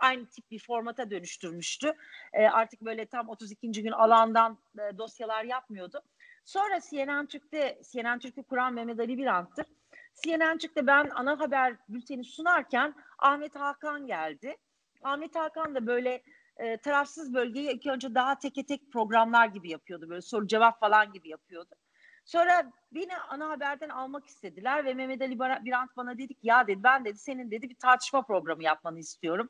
aynı tip bir formata dönüştürmüştü. E, artık böyle tam 32. gün alandan e, dosyalar yapmıyordu. Sonra CNN Türk'te CNN Türk'ü kuran Mehmet Ali Birant'tır. CNN çıktı ben ana haber bülteni sunarken Ahmet Hakan geldi. Ahmet Hakan da böyle e, tarafsız bölgeyi ilk önce daha teke tek programlar gibi yapıyordu. Böyle soru cevap falan gibi yapıyordu. Sonra beni ana haberden almak istediler ve Mehmet Ali Birant bana dedik ya dedi ben dedi senin dedi bir tartışma programı yapmanı istiyorum.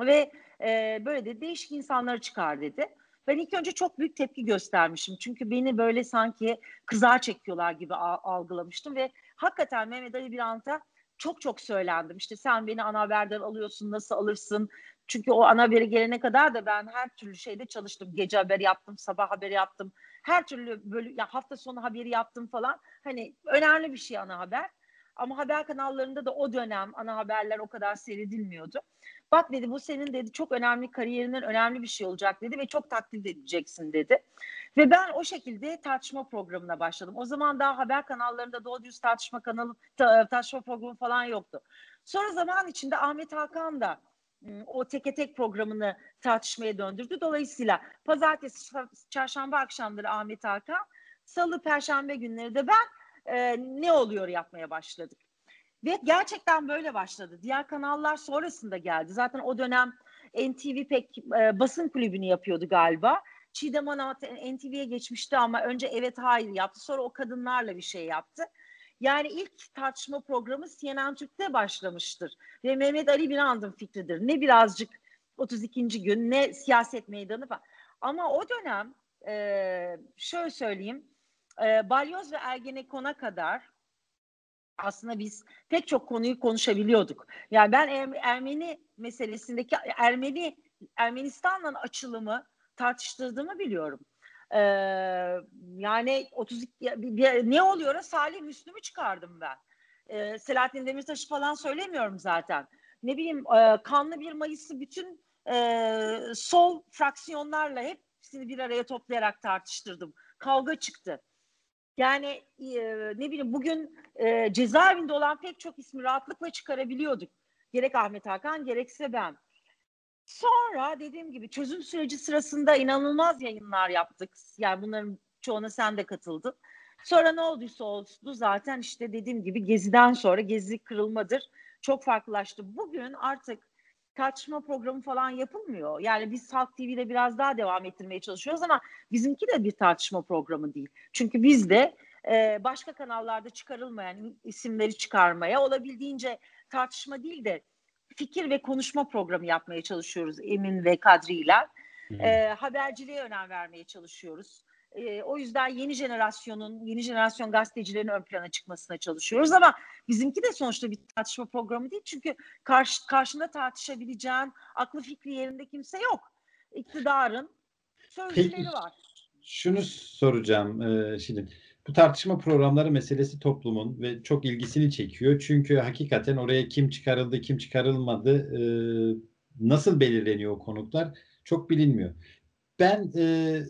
Ve e, böyle de değişik insanları çıkar dedi. Ben ilk önce çok büyük tepki göstermişim. Çünkü beni böyle sanki kızar çekiyorlar gibi algılamıştım ve hakikaten Mehmet Ali Birant'a çok çok söylendim. İşte sen beni ana haberden alıyorsun, nasıl alırsın? Çünkü o ana haberi gelene kadar da ben her türlü şeyde çalıştım. Gece haberi yaptım, sabah haberi yaptım. Her türlü bölü, ya hafta sonu haberi yaptım falan. Hani önemli bir şey ana haber. Ama haber kanallarında da o dönem ana haberler o kadar seyredilmiyordu. Bak dedi bu senin dedi çok önemli kariyerinin önemli bir şey olacak dedi ve çok takdir edeceksin dedi. Ve ben o şekilde tartışma programına başladım. O zaman daha haber kanallarında doğru düz tartışma kanalı tartışma programı falan yoktu. Sonra zaman içinde Ahmet Hakan da o teke tek programını tartışmaya döndürdü. Dolayısıyla pazartesi, çarşamba akşamları Ahmet Hakan, salı, perşembe günleri de ben e, ne oluyor yapmaya başladık. Ve gerçekten böyle başladı. Diğer kanallar sonrasında geldi. Zaten o dönem NTV pek e, basın kulübünü yapıyordu galiba. Çiğdem Ana NTV'ye geçmişti ama önce evet hayır yaptı. Sonra o kadınlarla bir şey yaptı. Yani ilk tartışma programı CNN Türk'te başlamıştır. Ve Mehmet Ali Birand'ın fikridir. Ne birazcık 32. gün ne siyaset meydanı falan. Ama o dönem e, şöyle söyleyeyim. E, Balyoz ve Ergenekon'a kadar aslında biz pek çok konuyu konuşabiliyorduk. Yani ben er, Ermeni meselesindeki Ermeni Ermenistan'la açılımı tartıştırdığımı biliyorum. Ee, yani 32 ne oluyor? Salih Müslüm'ü çıkardım ben. Ee, Selahattin Demirtaş'ı falan söylemiyorum zaten. Ne bileyim e, kanlı bir Mayıs'ı bütün e, sol fraksiyonlarla hepsini bir araya toplayarak tartıştırdım. Kavga çıktı. Yani e, ne bileyim bugün e, cezaevinde olan pek çok ismi rahatlıkla çıkarabiliyorduk. Gerek Ahmet Hakan gerekse ben. Sonra dediğim gibi çözüm süreci sırasında inanılmaz yayınlar yaptık. Yani bunların çoğuna sen de katıldın. Sonra ne olduysa oldu zaten işte dediğim gibi Gezi'den sonra Gezi kırılmadır. Çok farklılaştı. Bugün artık tartışma programı falan yapılmıyor. Yani biz Halk TV'de biraz daha devam ettirmeye çalışıyoruz ama bizimki de bir tartışma programı değil. Çünkü biz de e, başka kanallarda çıkarılmayan isimleri çıkarmaya olabildiğince tartışma değil de fikir ve konuşma programı yapmaya çalışıyoruz Emin ve Kadri ile. E, haberciliğe önem vermeye çalışıyoruz. E, o yüzden yeni jenerasyonun, yeni jenerasyon gazetecilerin ön plana çıkmasına çalışıyoruz ama bizimki de sonuçta bir tartışma programı değil. Çünkü karşı, karşında tartışabileceğin aklı fikri yerinde kimse yok. İktidarın sözcüleri Peki, var. Şunu soracağım e, şimdi. Bu tartışma programları meselesi toplumun ve çok ilgisini çekiyor. Çünkü hakikaten oraya kim çıkarıldı, kim çıkarılmadı, e, nasıl belirleniyor o konuklar çok bilinmiyor. Ben e,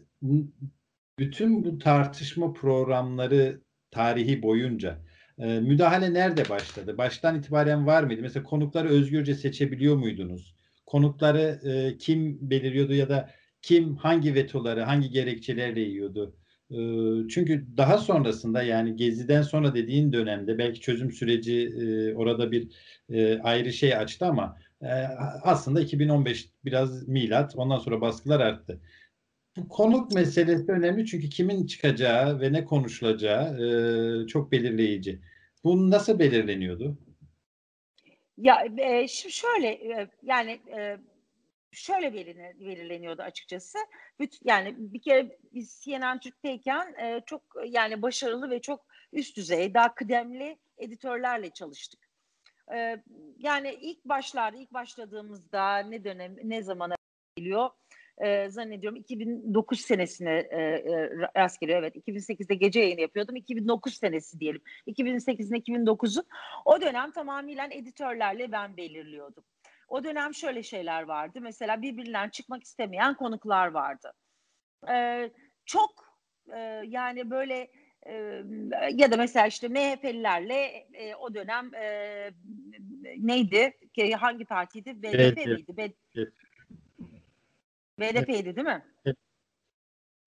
bütün bu tartışma programları tarihi boyunca e, müdahale nerede başladı? Baştan itibaren var mıydı? Mesela konukları özgürce seçebiliyor muydunuz? Konukları e, kim belirliyordu ya da kim hangi vetoları, hangi gerekçelerle yiyordu? E, çünkü daha sonrasında yani Gezi'den sonra dediğin dönemde belki çözüm süreci e, orada bir e, ayrı şey açtı ama aslında 2015 biraz milat ondan sonra baskılar arttı. Bu konuk meselesi önemli çünkü kimin çıkacağı ve ne konuşulacağı e, çok belirleyici. Bu nasıl belirleniyordu? Ya e, şimdi şöyle e, yani e, şöyle belirleniyordu açıkçası. Bütün, yani bir kere biz CNN Türk'teyken e, çok yani başarılı ve çok üst düzey, daha kıdemli editörlerle çalıştık. E, yani ilk başlarda, ilk başladığımızda ne dönem, ne zamana geliyor? E, zannediyorum 2009 senesine e, e, rast geliyor. Evet 2008'de gece yayını yapıyordum. 2009 senesi diyelim. 2008'in 2009'un o dönem tamamıyla editörlerle ben belirliyordum. O dönem şöyle şeyler vardı. Mesela birbirinden çıkmak istemeyen konuklar vardı. E, çok e, yani böyle e, ya da mesela işte MHP'lilerle e, o dönem e, neydi? Hangi partiydi? BDP miydi? Evet. BDP'ydi değil mi?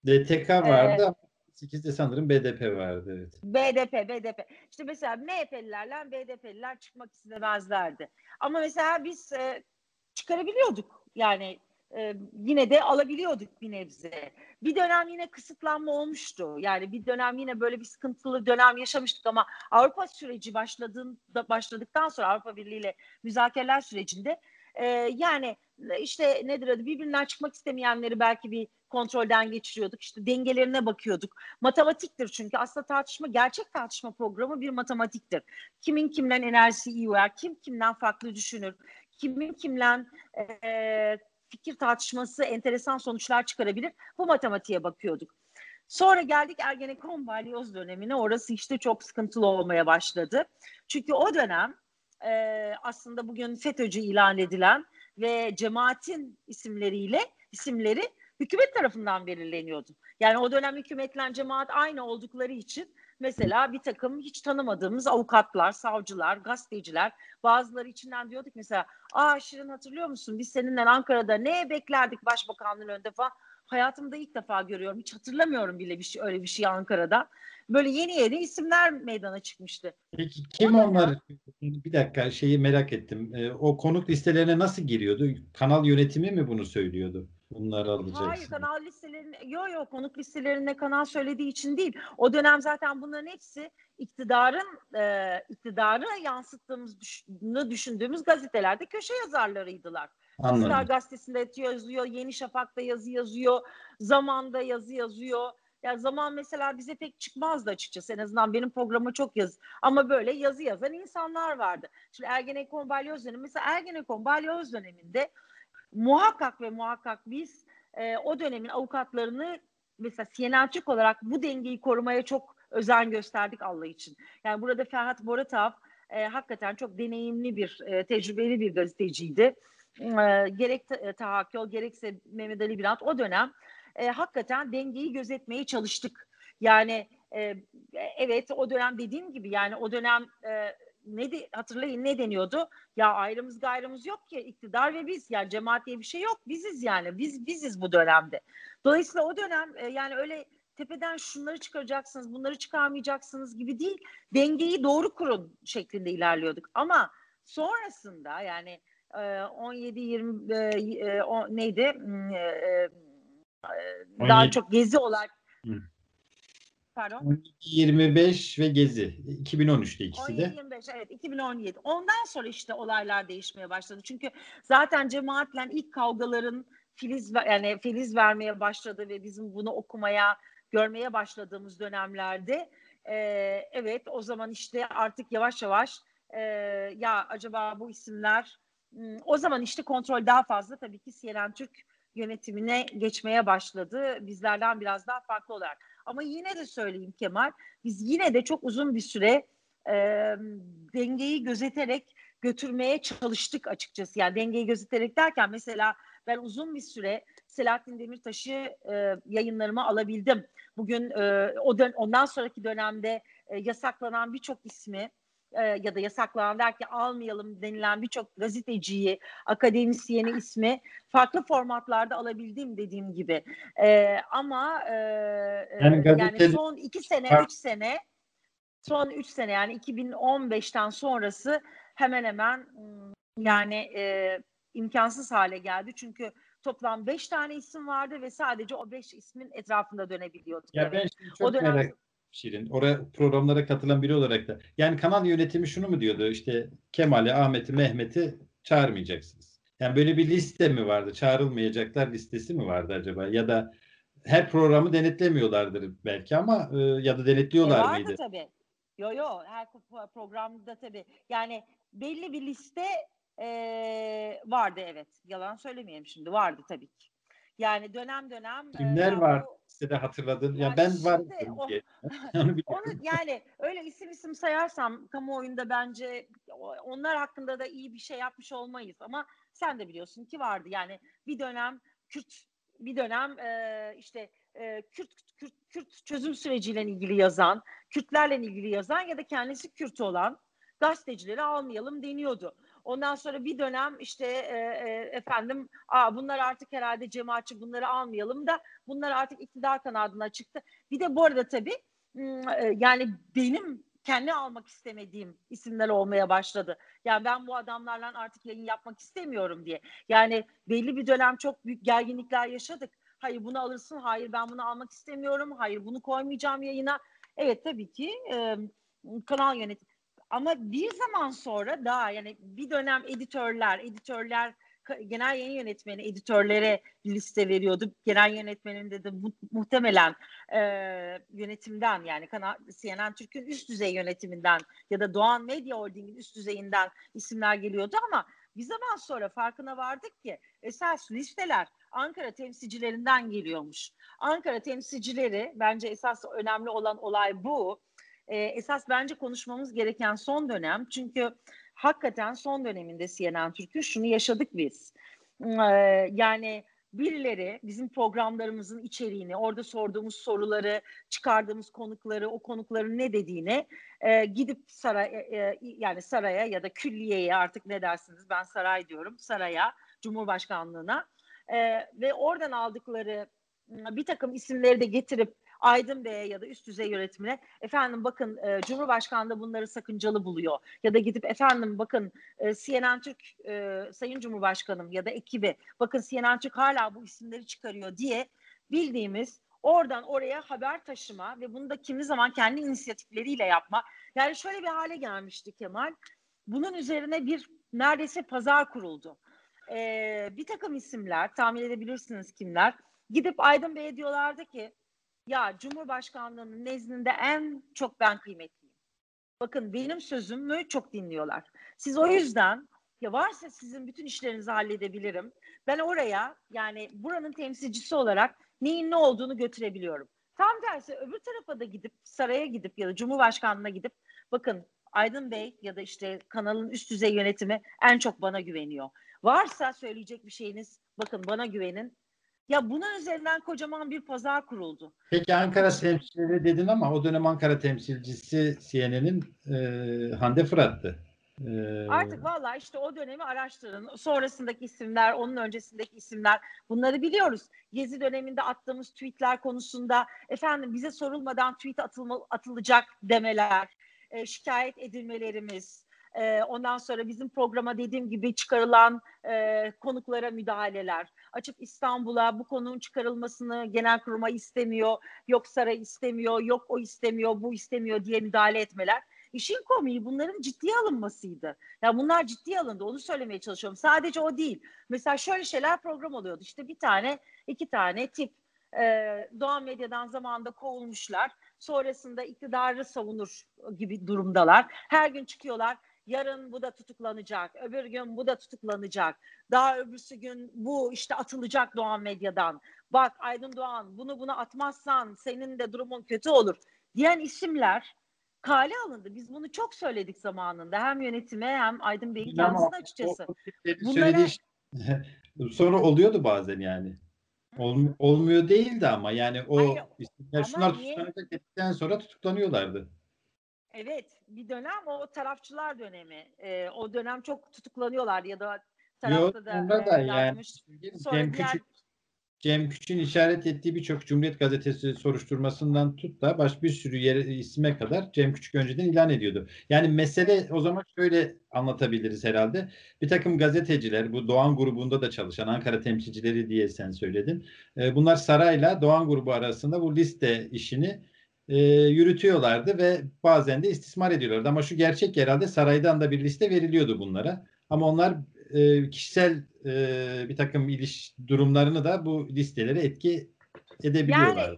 DTK vardı ee, 8'de sanırım BDP vardı. Evet. BDP, BDP. İşte mesela MHP'lilerle BDP'liler çıkmak istemezlerdi. Ama mesela biz e, çıkarabiliyorduk. Yani e, yine de alabiliyorduk bir nebze. Bir dönem yine kısıtlanma olmuştu. Yani bir dönem yine böyle bir sıkıntılı dönem yaşamıştık ama Avrupa süreci başladığında başladıktan sonra Avrupa Birliği ile müzakereler sürecinde e, yani işte nedir adı birbirinden çıkmak istemeyenleri belki bir kontrolden geçiriyorduk. İşte dengelerine bakıyorduk. Matematiktir çünkü aslında tartışma gerçek tartışma programı bir matematiktir. Kimin kimden enerjisi iyi uyar, kim kimden farklı düşünür, kimin kimden e, fikir tartışması enteresan sonuçlar çıkarabilir. Bu matematiğe bakıyorduk. Sonra geldik Ergenekon balyoz dönemine. Orası işte çok sıkıntılı olmaya başladı. Çünkü o dönem e, aslında bugün FETÖ'cü ilan edilen ve cemaatin isimleriyle isimleri hükümet tarafından belirleniyordu. Yani o dönem hükümetle cemaat aynı oldukları için mesela bir takım hiç tanımadığımız avukatlar, savcılar, gazeteciler bazıları içinden diyorduk mesela aa Şirin hatırlıyor musun biz seninle Ankara'da ne beklerdik başbakanlığın önünde falan hayatımda ilk defa görüyorum. Hiç hatırlamıyorum bile bir şey öyle bir şey Ankara'da. Böyle yeni yeni isimler meydana çıkmıştı. Peki kim o onlar? Bir dakika şeyi merak ettim. Ee, o konuk listelerine nasıl giriyordu? Kanal yönetimi mi bunu söylüyordu? Bunları alacaksın. Hayır kanal listelerine yok yok konuk listelerine kanal söylediği için değil. O dönem zaten bunların hepsi iktidarın e, iktidarı yansıttığımızı düşündüğümüz gazetelerde köşe yazarlarıydılar. Anladım. Star gazetesinde yazıyor, Yeni Şafak'ta yazı yazıyor, Zaman'da yazı yazıyor. Yani zaman mesela bize pek çıkmazdı açıkçası. En azından benim programa çok yaz. Ama böyle yazı yazan insanlar vardı. Şimdi Ergenekon Balyoz dönemi. Mesela Ergenekon Balyoz döneminde muhakkak ve muhakkak biz e, o dönemin avukatlarını mesela CNN olarak bu dengeyi korumaya çok özen gösterdik Allah için. Yani burada Ferhat Boratav e, hakikaten çok deneyimli bir, e, tecrübeli bir gazeteciydi. E, gerek e, Tahakkül gerekse Mehmet Ali Birant o dönem e, hakikaten dengeyi gözetmeye çalıştık. Yani e, evet o dönem dediğim gibi yani o dönem e, ne de, hatırlayın ne deniyordu? Ya ayrımız gayrımız yok ki iktidar ve biz yani cemaat diye bir şey yok. Biziz yani. Biz biziz bu dönemde. Dolayısıyla o dönem e, yani öyle tepeden şunları çıkaracaksınız, bunları çıkarmayacaksınız gibi değil. Dengeyi doğru kurun şeklinde ilerliyorduk. Ama sonrasında yani 17 20 e, e, neydi? Hmm, e, daha çok gezi olarak Pardon. 25 ve Gezi. 2013'te ikisi de. 25 evet 2017. Ondan sonra işte olaylar değişmeye başladı. Çünkü zaten cemaatle ilk kavgaların filiz yani filiz vermeye başladı ve bizim bunu okumaya, görmeye başladığımız dönemlerde e, evet o zaman işte artık yavaş yavaş e, ya acaba bu isimler hmm, o zaman işte kontrol daha fazla tabii ki CNN Türk yönetimine geçmeye başladı. Bizlerden biraz daha farklı olarak. Ama yine de söyleyeyim Kemal, biz yine de çok uzun bir süre e, dengeyi gözeterek götürmeye çalıştık açıkçası. Yani dengeyi gözeterek derken mesela ben uzun bir süre Selahattin Demirtaş'ı e, yayınlarıma alabildim. Bugün e, o dön ondan sonraki dönemde e, yasaklanan birçok ismi e, ya da yasaklanan derken almayalım denilen birçok gazeteciyi, akademisyeni ismi farklı formatlarda alabildim dediğim gibi. E, ama e, yani, gazeteli... yani son iki sene, üç sene son üç sene yani 2015'ten sonrası hemen hemen yani e, imkansız hale geldi. Çünkü toplam beş tane isim vardı ve sadece o beş ismin etrafında dönebiliyorduk. Ya ben şimdi çok o dönem... merak Şirin. Oraya programlara katılan biri olarak da. Yani kanal yönetimi şunu mu diyordu? İşte Kemal'i, Ahmet'i, Mehmet'i çağırmayacaksınız. Yani böyle bir liste mi vardı? Çağrılmayacaklar listesi mi vardı acaba? Ya da her programı denetlemiyorlardır belki ama e, ya da denetliyorlar e vardı mıydı? tabii. Yo yo her programda tabii. Yani belli bir liste e, vardı evet. Yalan söylemeyeyim şimdi. Vardı tabii ki. Yani dönem dönem kimler e, var bu, size de hatırladın? Ya, ya ben var o, onu yani öyle isim isim sayarsam kamuoyunda bence onlar hakkında da iyi bir şey yapmış olmayız ama sen de biliyorsun ki vardı. Yani bir dönem Kürt bir dönem e, işte e, Kürt, Kürt Kürt çözüm süreciyle ilgili yazan, Kürtlerle ilgili yazan ya da kendisi Kürt olan gazetecileri almayalım deniyordu. Ondan sonra bir dönem işte e, e, efendim Aa, bunlar artık herhalde cemaatçi bunları almayalım da bunlar artık iktidar kanadına çıktı. Bir de bu arada tabii e, yani benim kendi almak istemediğim isimler olmaya başladı. Yani ben bu adamlarla artık yayın yapmak istemiyorum diye. Yani belli bir dönem çok büyük gerginlikler yaşadık. Hayır bunu alırsın, hayır ben bunu almak istemiyorum, hayır bunu koymayacağım yayına. Evet tabii ki e, kanal yönetim ama bir zaman sonra daha yani bir dönem editörler, editörler genel yayın yönetmeni editörlere liste veriyordu. Genel yönetmenin de, de mu- muhtemelen e, yönetimden yani CNN Türk'ün üst düzey yönetiminden ya da Doğan Medya Holding'in üst düzeyinden isimler geliyordu ama bir zaman sonra farkına vardık ki esas listeler Ankara temsilcilerinden geliyormuş. Ankara temsilcileri bence esas önemli olan olay bu e, esas bence konuşmamız gereken son dönem. Çünkü hakikaten son döneminde CNN Türk'ü şunu yaşadık biz. E, yani birileri bizim programlarımızın içeriğini, orada sorduğumuz soruları, çıkardığımız konukları, o konukların ne dediğini e, gidip saray, e, e, yani saraya ya da külliyeye artık ne dersiniz ben saray diyorum, saraya, Cumhurbaşkanlığına e, ve oradan aldıkları bir takım isimleri de getirip Aydın Bey'e ya da üst düzey yönetimine efendim bakın e, Cumhurbaşkanı da bunları sakıncalı buluyor. Ya da gidip efendim bakın e, CNN Türk e, Sayın Cumhurbaşkanım ya da ekibi bakın CNN Türk hala bu isimleri çıkarıyor diye bildiğimiz oradan oraya haber taşıma ve bunu da kimi zaman kendi inisiyatifleriyle yapma. Yani şöyle bir hale gelmişti Kemal. Bunun üzerine bir neredeyse pazar kuruldu. Ee, bir takım isimler tahmin edebilirsiniz kimler gidip Aydın Bey'e diyorlardı ki ya Cumhurbaşkanlığının nezdinde en çok ben kıymetliyim. Bakın benim sözümü çok dinliyorlar. Siz o yüzden ya varsa sizin bütün işlerinizi halledebilirim. Ben oraya yani buranın temsilcisi olarak neyin ne olduğunu götürebiliyorum. Tam tersi öbür tarafa da gidip saraya gidip ya da Cumhurbaşkanlığına gidip bakın Aydın Bey ya da işte kanalın üst düzey yönetimi en çok bana güveniyor. Varsa söyleyecek bir şeyiniz bakın bana güvenin ya bunun üzerinden kocaman bir pazar kuruldu. Peki Ankara temsilcileri dedin ama o dönem Ankara temsilcisi CNN'in e, Hande Fırat'tı. E... Artık valla işte o dönemi araştırın. Sonrasındaki isimler, onun öncesindeki isimler bunları biliyoruz. Gezi döneminde attığımız tweetler konusunda efendim bize sorulmadan tweet atılma, atılacak demeler, e, şikayet edilmelerimiz, E, ondan sonra bizim programa dediğim gibi çıkarılan e, konuklara müdahaleler. Açıp İstanbul'a bu konunun çıkarılmasını genel kuruma istemiyor, yok saray istemiyor, yok o istemiyor, bu istemiyor diye müdahale etmeler. İşin komiği bunların ciddiye alınmasıydı. Ya bunlar ciddiye alındı. Onu söylemeye çalışıyorum. Sadece o değil. Mesela şöyle şeyler program oluyordu. İşte bir tane, iki tane tip e, Doğan Medya'dan zamanında kovulmuşlar. Sonrasında iktidarı savunur gibi durumdalar. Her gün çıkıyorlar. Yarın bu da tutuklanacak. Öbür gün bu da tutuklanacak. Daha öbürsü gün bu işte atılacak Doğan Medya'dan. Bak Aydın Doğan bunu bunu atmazsan senin de durumun kötü olur diyen isimler kale alındı. Biz bunu çok söyledik zamanında. Hem yönetime hem Aydın Bey'in kendisine açıkçası. O, Bunlara... sonra oluyordu bazen yani. Ol, olmuyor değildi ama yani o Hayır, isimler şunlar tutuklanacak dedikten sonra tutuklanıyorlardı. Evet bir dönem o tarafçılar dönemi. Ee, o dönem çok tutuklanıyorlar ya da tarafta Yok, da, e, da yani, sonra Cem diğer... Küçük Cem Küçük'ün işaret ettiği birçok Cumhuriyet Gazetesi soruşturmasından tut da baş bir sürü yer, isme kadar Cem Küçük önceden ilan ediyordu. Yani mesele o zaman şöyle anlatabiliriz herhalde. Bir takım gazeteciler bu Doğan grubunda da çalışan Ankara temsilcileri diye sen söyledin. E, bunlar Saray'la Doğan grubu arasında bu liste işini e, yürütüyorlardı ve bazen de istismar ediyorlardı. Ama şu gerçek herhalde saraydan da bir liste veriliyordu bunlara. Ama onlar e, kişisel e, bir takım iliş durumlarını da bu listelere etki edebiliyorlar. Yani,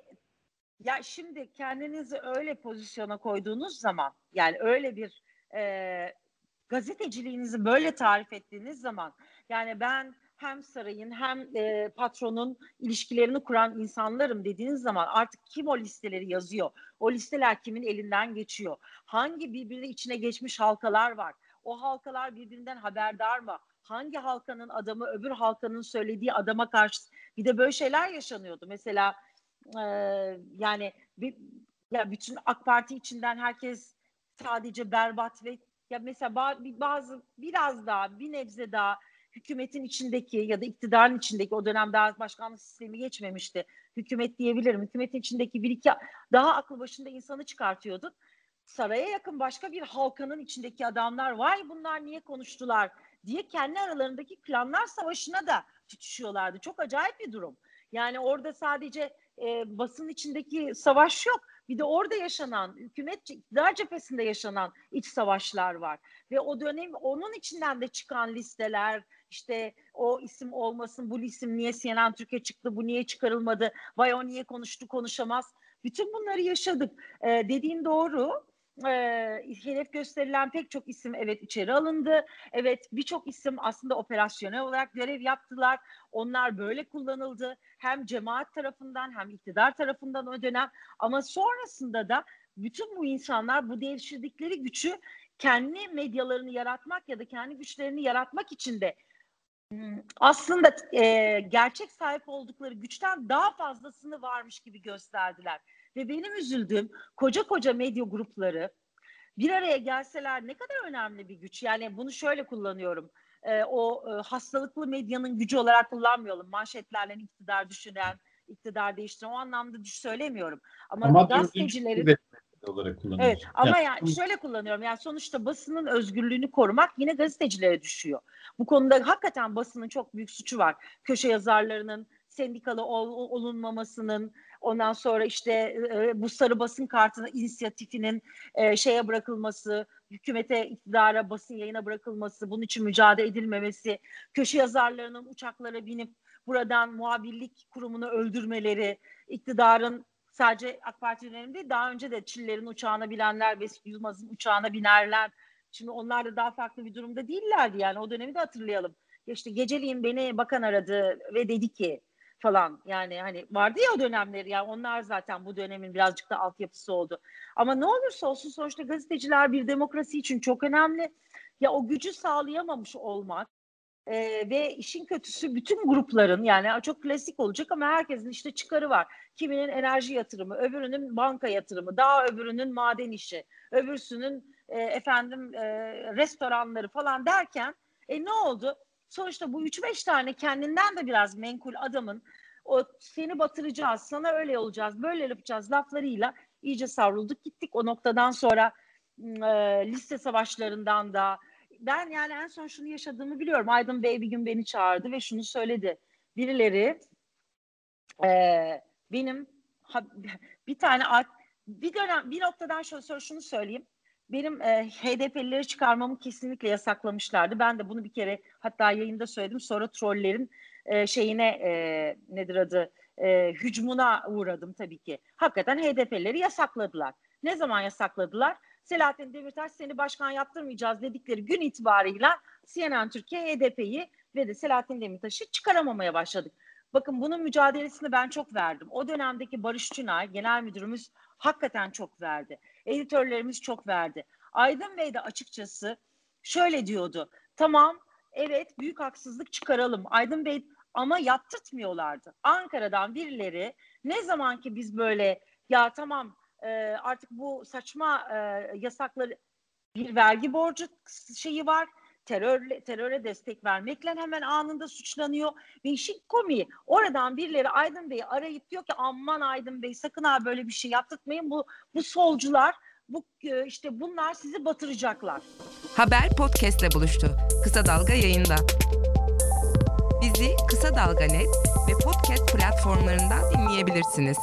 ya şimdi kendinizi öyle pozisyona koyduğunuz zaman yani öyle bir e, gazeteciliğinizi böyle tarif ettiğiniz zaman yani ben hem sarayın hem e, patronun ilişkilerini kuran insanlarım dediğiniz zaman artık kim o listeleri yazıyor? O listeler kimin elinden geçiyor? Hangi birbirine içine geçmiş halkalar var? O halkalar birbirinden haberdar mı? hangi halkanın adamı öbür halkanın söylediği adama karşı bir de böyle şeyler yaşanıyordu. Mesela e, yani bir, ya bütün AK Parti içinden herkes sadece berbat ve ya mesela bazı biraz daha bir nebze daha hükümetin içindeki ya da iktidarın içindeki o dönem daha başkanlık sistemi geçmemişti. Hükümet diyebilirim. Hükümetin içindeki bir iki daha aklı başında insanı çıkartıyordun. Saraya yakın başka bir halkanın içindeki adamlar vay bunlar niye konuştular diye kendi aralarındaki klanlar savaşına da tutuşuyorlardı. Çok acayip bir durum. Yani orada sadece e, basın içindeki savaş yok. Bir de orada yaşanan, hükümet iktidar cephesinde yaşanan iç savaşlar var. Ve o dönem onun içinden de çıkan listeler, işte o isim olmasın, bu isim niye CNN Türkiye çıktı, bu niye çıkarılmadı, vay o niye konuştu, konuşamaz. Bütün bunları yaşadık. Ee, dediğin doğru e, hedef gösterilen pek çok isim evet içeri alındı. Evet birçok isim aslında operasyonel olarak görev yaptılar. Onlar böyle kullanıldı. Hem cemaat tarafından hem iktidar tarafından o dönem. Ama sonrasında da bütün bu insanlar bu devşirdikleri gücü kendi medyalarını yaratmak ya da kendi güçlerini yaratmak için de aslında e, gerçek sahip oldukları güçten daha fazlasını varmış gibi gösterdiler. Ve benim üzüldüğüm koca koca medya grupları bir araya gelseler ne kadar önemli bir güç. Yani bunu şöyle kullanıyorum. E, o e, hastalıklı medyanın gücü olarak kullanmayalım. Manşetlerle iktidar düşünen, iktidar değiştiren o anlamda düş söylemiyorum. Ama, Ama gazetecilerin olarak kullanıyorsun. Evet ama yani, yani şöyle kullanıyorum. Yani sonuçta basının özgürlüğünü korumak yine gazetecilere düşüyor. Bu konuda hakikaten basının çok büyük suçu var. Köşe yazarlarının sendikalı ol, olunmamasının, ondan sonra işte e, bu sarı basın kartı inisiyatifinin e, şeye bırakılması, hükümete, iktidara, basın yayına bırakılması, bunun için mücadele edilmemesi, köşe yazarlarının uçaklara binip buradan muhabirlik kurumunu öldürmeleri, iktidarın sadece AK Parti döneminde daha önce de Çillerin uçağına binenler ve Yılmaz'ın uçağına binerler. Şimdi onlar da daha farklı bir durumda değillerdi yani o dönemi de hatırlayalım. İşte geceliğin beni bakan aradı ve dedi ki falan yani hani vardı ya o dönemleri yani onlar zaten bu dönemin birazcık da altyapısı oldu. Ama ne olursa olsun sonuçta gazeteciler bir demokrasi için çok önemli. Ya o gücü sağlayamamış olmak ee, ve işin kötüsü bütün grupların yani çok klasik olacak ama herkesin işte çıkarı var. Kiminin enerji yatırımı, öbürünün banka yatırımı, daha öbürünün maden işi, öbürsünün e, efendim e, restoranları falan derken e, ne oldu? Sonuçta bu 3-5 tane kendinden de biraz menkul adamın o seni batıracağız, sana öyle olacağız, böyle yapacağız laflarıyla iyice savrulduk gittik. O noktadan sonra e, liste savaşlarından da ben yani en son şunu yaşadığımı biliyorum. Aydın Bey bir gün beni çağırdı ve şunu söyledi. Birileri e, benim ha, bir tane bir dönem bir noktadan şöyle şunu söyleyeyim. Benim e, HDP'lileri çıkarmamı kesinlikle yasaklamışlardı. Ben de bunu bir kere hatta yayında söyledim. Sonra trollerin e, şeyine e, nedir adı e, hücumuna uğradım tabii ki. Hakikaten HDP'lileri yasakladılar. Ne zaman yasakladılar? Selahattin Demirtaş seni başkan yaptırmayacağız dedikleri gün itibarıyla CNN Türkiye HDP'yi ve de Selahattin Demirtaş'ı çıkaramamaya başladık. Bakın bunun mücadelesini ben çok verdim. O dönemdeki Barış Çınay, genel müdürümüz hakikaten çok verdi. Editörlerimiz çok verdi. Aydın Bey de açıkçası şöyle diyordu. Tamam, evet büyük haksızlık çıkaralım. Aydın Bey ama yaptırtmıyorlardı. Ankara'dan birileri ne zaman ki biz böyle ya tamam e, artık bu saçma e, yasakları bir vergi borcu şeyi var. Terör, teröre destek vermekle hemen anında suçlanıyor. Ve işin komiği oradan birileri Aydın Bey'i arayıp diyor ki aman Aydın Bey sakın ha böyle bir şey yaptırtmayın. Bu, bu solcular bu e, işte bunlar sizi batıracaklar. Haber podcastle buluştu. Kısa Dalga yayında. Bizi Kısa Dalga Net ve podcast platformlarından dinleyebilirsiniz.